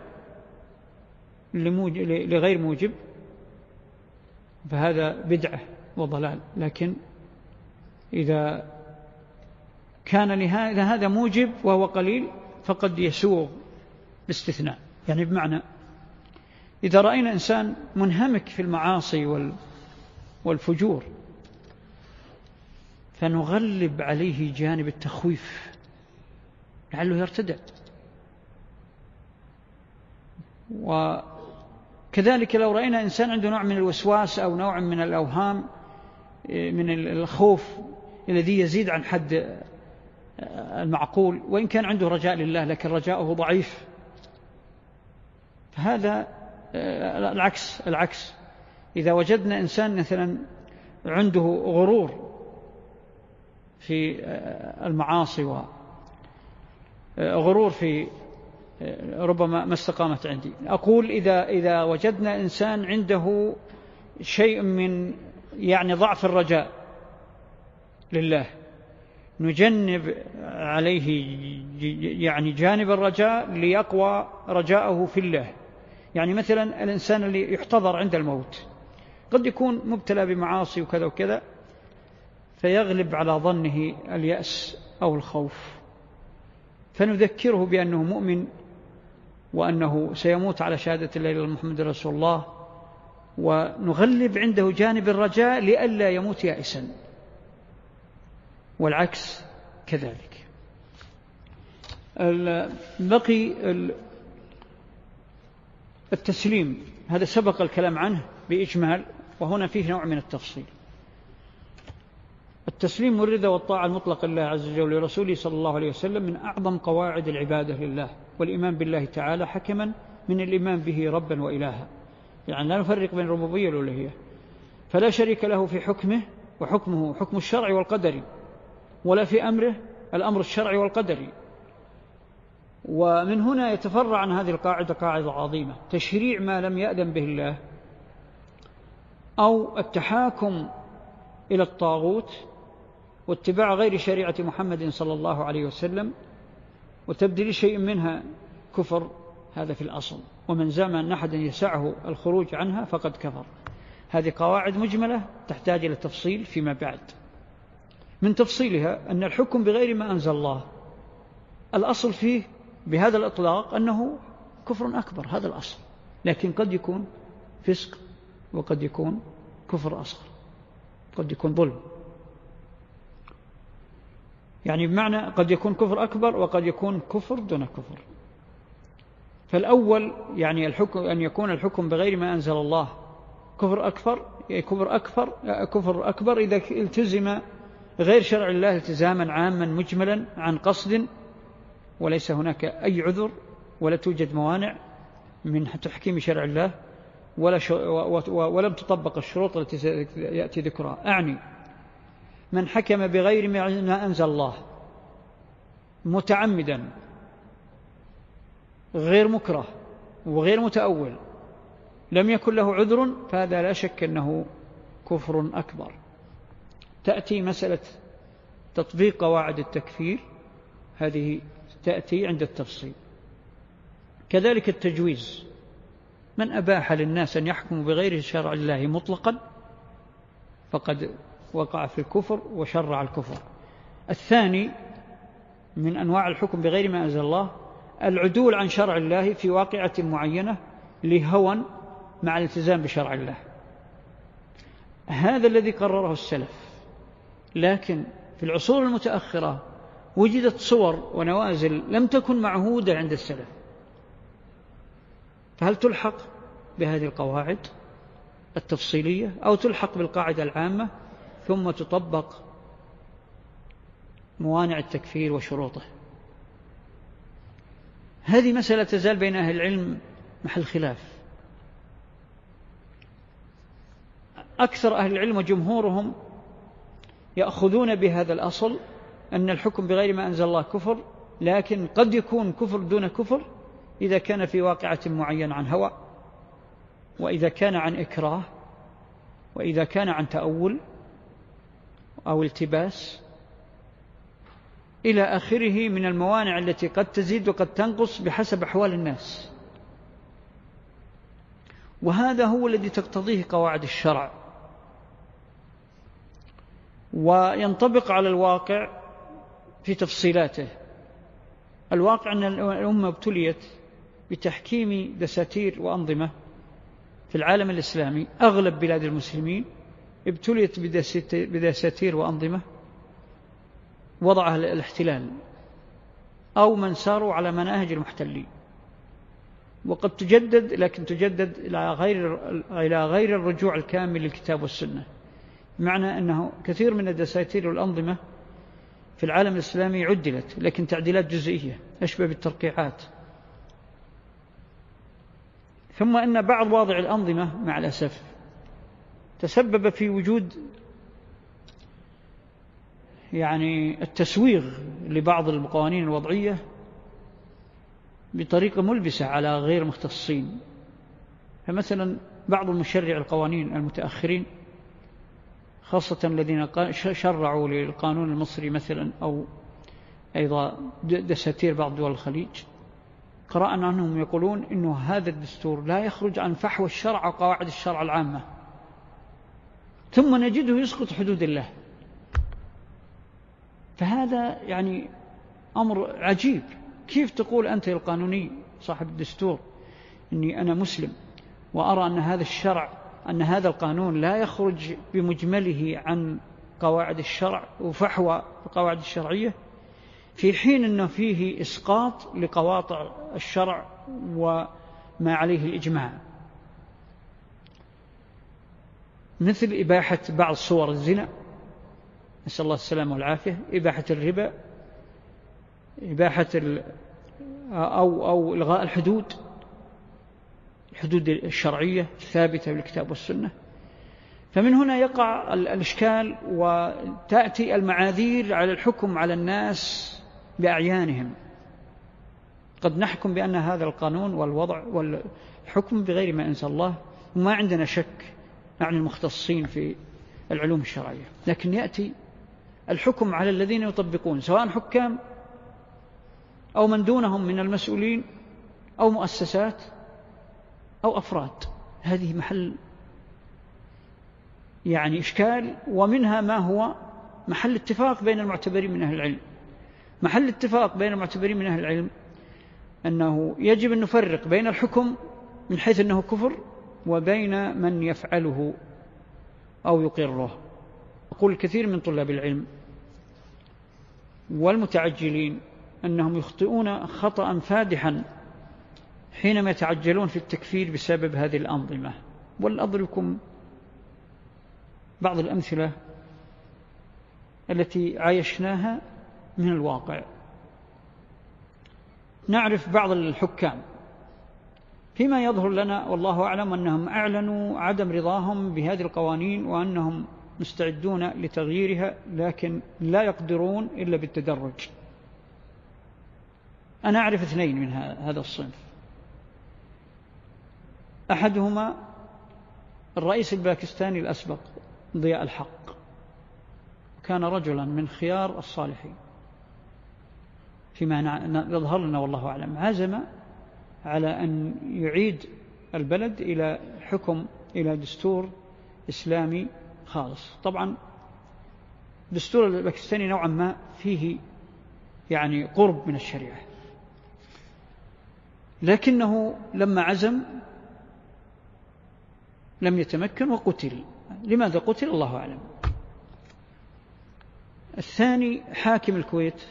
لغير موجب فهذا بدعة وضلال. لكن إذا كان لهذا موجب وهو قليل فقد يسوغ الاستثناء يعني بمعنى إذا رأينا إنسان منهمك في المعاصي والفجور فنغلب عليه جانب التخويف لعله يرتدع. وكذلك لو رأينا إنسان عنده نوع من الوسواس أو نوع من الأوهام من الخوف الذي يزيد عن حد المعقول وإن كان عنده رجاء لله لكن رجاؤه ضعيف. فهذا العكس العكس. إذا وجدنا إنسان مثلا عنده غرور في المعاصي وغرور في ربما ما استقامت عندي. أقول إذا, إذا وجدنا إنسان عنده شيء من يعني ضعف الرجاء لله نجنب عليه يعني جانب الرجاء ليقوى رجاءه في الله. يعني مثلا الإنسان اللي يحتضر عند الموت قد يكون مبتلى بمعاصي وكذا وكذا فيغلب على ظنه اليأس أو الخوف. فنذكره بأنه مؤمن وأنه سيموت على شهادة الله إلى محمد رسول الله ونغلب عنده جانب الرجاء لئلا يموت يائسا. والعكس كذلك. بقي التسليم. هذا سبق الكلام عنه بإجمال وهنا فيه نوع من التفصيل. التسليم والرضا والطاعة المطلقة لله عز وجل ولرسوله صلى الله عليه وسلم من أعظم قواعد العبادة لله. والإيمان بالله تعالى حكما من الإيمان به ربا وإلها. يعني لا نفرق بين الربوبية والألوهية فلا شريك له في حكمه وحكمه حكم الشرع والقدر. ولا في أمره الأمر الشرعي والقدري. ومن هنا يتفرع عن هذه القاعدة قاعدة عظيمة تشريع ما لم يأذن به الله أو التحاكم إلى الطاغوت واتباع غير شريعة محمد صلى الله عليه وسلم وتبديل شيء منها كفر هذا في الأصل. ومن زعم أن أحدا يسعه الخروج عنها فقد كفر. هذه قواعد مجملة تحتاج إلى تفصيل فيما بعد. من تفصيلها أن الحكم بغير ما أنزل الله. الأصل فيه بهذا الإطلاق أنه كفر أكبر هذا الأصل. لكن قد يكون فسق وقد يكون كفر أصغر قد يكون ظلم. يعني بمعنى قد يكون كفر أكبر وقد يكون كفر دون كفر. فالأول يعني الحكم أن يكون الحكم بغير ما أنزل الله كفر أكبر كفر أكبر كفر أكبر إذا التزم غير شرع الله التزاما عاما مجملا عن قصد وليس هناك أي عذر ولا توجد موانع من تحكيم شرع الله ولا ولم تطبق الشروط التي يأتي ذكرها. أعني من حكم بغير ما أنزل الله متعمدا غير مكره وغير متأول لم يكن له عذر فهذا لا شك أنه كفر أكبر. تأتي مسألة تطبيق قواعد التكفير. هذه تأتي عند التفصيل. كذلك التجويز. من أباح للناس أن يحكموا بغير شرع الله مطلقا فقد وقع في الكفر وشرع الكفر. الثاني من أنواع الحكم بغير ما أنزل الله العدول عن شرع الله في واقعة معينة لهوى مع الالتزام بشرع الله. هذا الذي قرره السلف. لكن في العصور المتأخرة وجدت صور ونوازل لم تكن معهودة عند السلف. فهل تلحق بهذه القواعد التفصيلية أو تلحق بالقاعدة العامة ثم تطبق موانع التكفير وشروطه؟ هذه مسألة تزال بين أهل العلم محل خلاف أكثر أهل العلم وجمهورهم يأخذون بهذا الأصل أن الحكم بغير ما أنزل الله كفر لكن قد يكون كفر دون كفر إذا كان في واقعة معين عن هوى وإذا كان عن إكراه وإذا كان عن تأول أو التباس إلى آخره من الموانع التي قد تزيد وقد تنقص بحسب أحوال الناس. وهذا هو الذي تقتضيه قواعد الشرع. وينطبق على الواقع في تفصيلاته. الواقع أن الأمة ابتليت بتحكيم دساتير وأنظمة في العالم الإسلامي. أغلب بلاد المسلمين ابتليت بدساتير وأنظمة. وضعها الاحتلال. أو من ساروا على مناهج المحتلين. وقد تجدد لكن تجدد إلى غير إلى غير الرجوع الكامل للكتاب والسنة. معنى أنه كثير من الدساتير والأنظمة في العالم الإسلامي عدلت لكن تعديلات جزئية أشبه بالترقيعات. ثم أن بعض واضع الأنظمة مع الأسف تسبب في وجود يعني التسويغ لبعض القوانين الوضعية بطريقة ملبسة على غير مختصين. فمثلا بعض المشرع القوانين المتأخرين خاصة الذين شرعوا للقانون المصري مثلا أو أيضا دساتير بعض دول الخليج قرأنا أنهم يقولون أنه هذا الدستور لا يخرج عن فحوى الشرع وقواعد الشرع العامة. ثم نجده يسقط حدود الله. فهذا يعني أمر عجيب. كيف تقول أنت القانوني صاحب الدستور أني أنا مسلم وأرى أن هذا الشرع أن هذا القانون لا يخرج بمجمله عن قواعد الشرع وفحوى القواعد الشرعية في حين أنه فيه إسقاط لقواطع الشرع وما عليه الإجماع. مثل إباحة بعض صور الزنا نسأل الله السلامة والعافية إباحة الربا إباحة أو, أو إلغاء الحدود. الحدود الشرعية الثابتة بالكتاب والسنة. فمن هنا يقع الإشكال وتأتي المعاذير على الحكم على الناس بأعيانهم. قد نحكم بأن هذا القانون والوضع والحكم بغير ما أنزل الله وما عندنا شك عن المختصين في العلوم الشرعية. لكن يأتي الحكم على الذين يطبقون سواء حكام أو من دونهم من المسؤولين أو مؤسسات أو أفراد. هذه محل يعني إشكال ومنها ما هو محل اتفاق بين المعتبرين من أهل العلم. محل اتفاق بين المعتبرين من أهل العلم أنه يجب أن نفرق بين الحكم من حيث أنه كفر وبين من يفعله أو يقره. أقول الكثير من طلاب العلم والمتعجلين أنهم يخطئون خطأ فادحا حينما يتعجلون في التكفير بسبب هذه الأنظمة. ولأضربكم بعض الأمثلة التي عايشناها من الواقع. نعرف بعض الحكام فيما يظهر لنا والله أعلم أنهم أعلنوا عدم رضاهم بهذه القوانين وأنهم مستعدون لتغييرها لكن لا يقدرون إلا بالتدرج. أنا أعرف اثنين من هذا الصنف. أحدهما الرئيس الباكستاني الأسبق ضياء الحق. كان رجلا من خيار الصالحين. فيما يظهر لنا والله أعلم. عزم على أن يعيد البلد إلى حكم إلى دستور إسلامي خالص. طبعا دستور الباكستاني نوعا ما فيه يعني قرب من الشريعة. لكنه لما عزم لم يتمكن وقتل. لماذا قتل؟ الله أعلم. الثاني حاكم الكويت.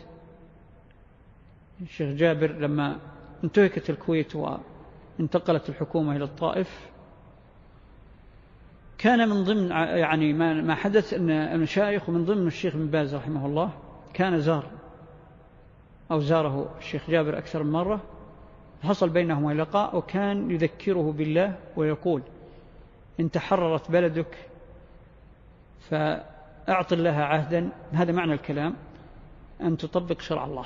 الشيخ جابر لما انتهكت الكويت وانتقلت الحكومة إلى الطائف كان من ضمن يعني ما حدث أن المشايخ ومن ضمن الشيخ بن باز رحمه الله كان زار. أو زاره الشيخ جابر أكثر من مرة. حصل بينهما لقاء وكان يذكره بالله ويقول إن تحررت بلدك فأعط الله عهدا. هذا معنى الكلام أن تطبق شرع الله.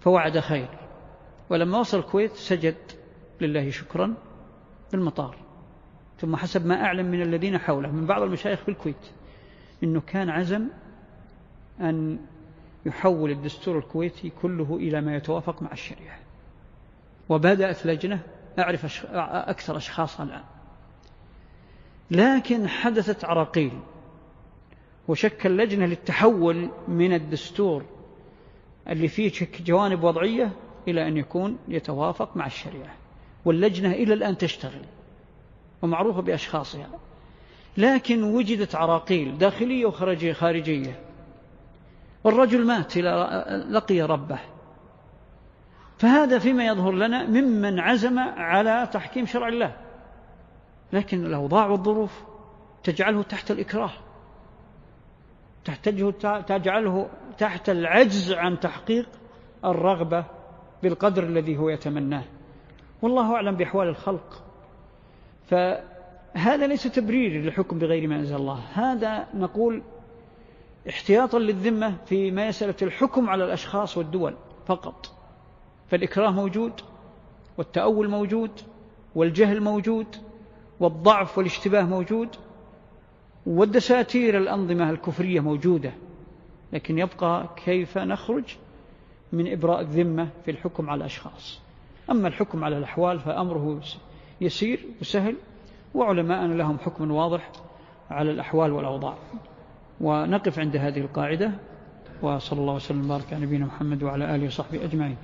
فوعد خير. ولما وصل الكويت سجد لله شكرا بالمطار ثم حسب ما أعلم من الذين حوله من بعض المشايخ في الكويت أنه كان عزم أن يحول الدستور الكويتي كله إلى ما يتوافق مع الشريعة. وبدأت لجنة أعرف أكثر أشخاص الآن. لكن حدثت عراقيل وشكل لجنة للتحول من الدستور اللي فيه جوانب وضعية إلى أن يكون يتوافق مع الشريعة واللجنة إلى الآن تشتغل ومعروفة بأشخاصها. لكن وجدت عراقيل داخلية وخارجية خارجية. والرجل مات لقي ربه. فهذا فيما يظهر لنا ممن عزم على تحكيم شرع الله. لكن الأوضاع والظروف تجعله تحت الإكراه. تجعله تحت العجز عن تحقيق الرغبة بالقدر الذي هو يتمناه. والله أعلم بأحوال الخلق. فهذا ليس تبرير للحكم بغير ما أنزل الله. هذا نقول احتياطا للذمة في مسألة الحكم على الأشخاص والدول فقط. فالإكراه موجود والتأول موجود والجهل موجود والضعف والاشتباه موجود والدساتير الأنظمة الكفرية موجودة لكن يبقى كيف نخرج من إبراء الذمة في الحكم على الأشخاص؟ أما الحكم على الأحوال فأمره يسير وسهل وعلماءنا لهم حكم واضح على الأحوال والأوضاع. ونقف عند هذه القاعدة وصلى الله وسلم وبارك على نبينا محمد وعلى آله وصحبه أجمعين.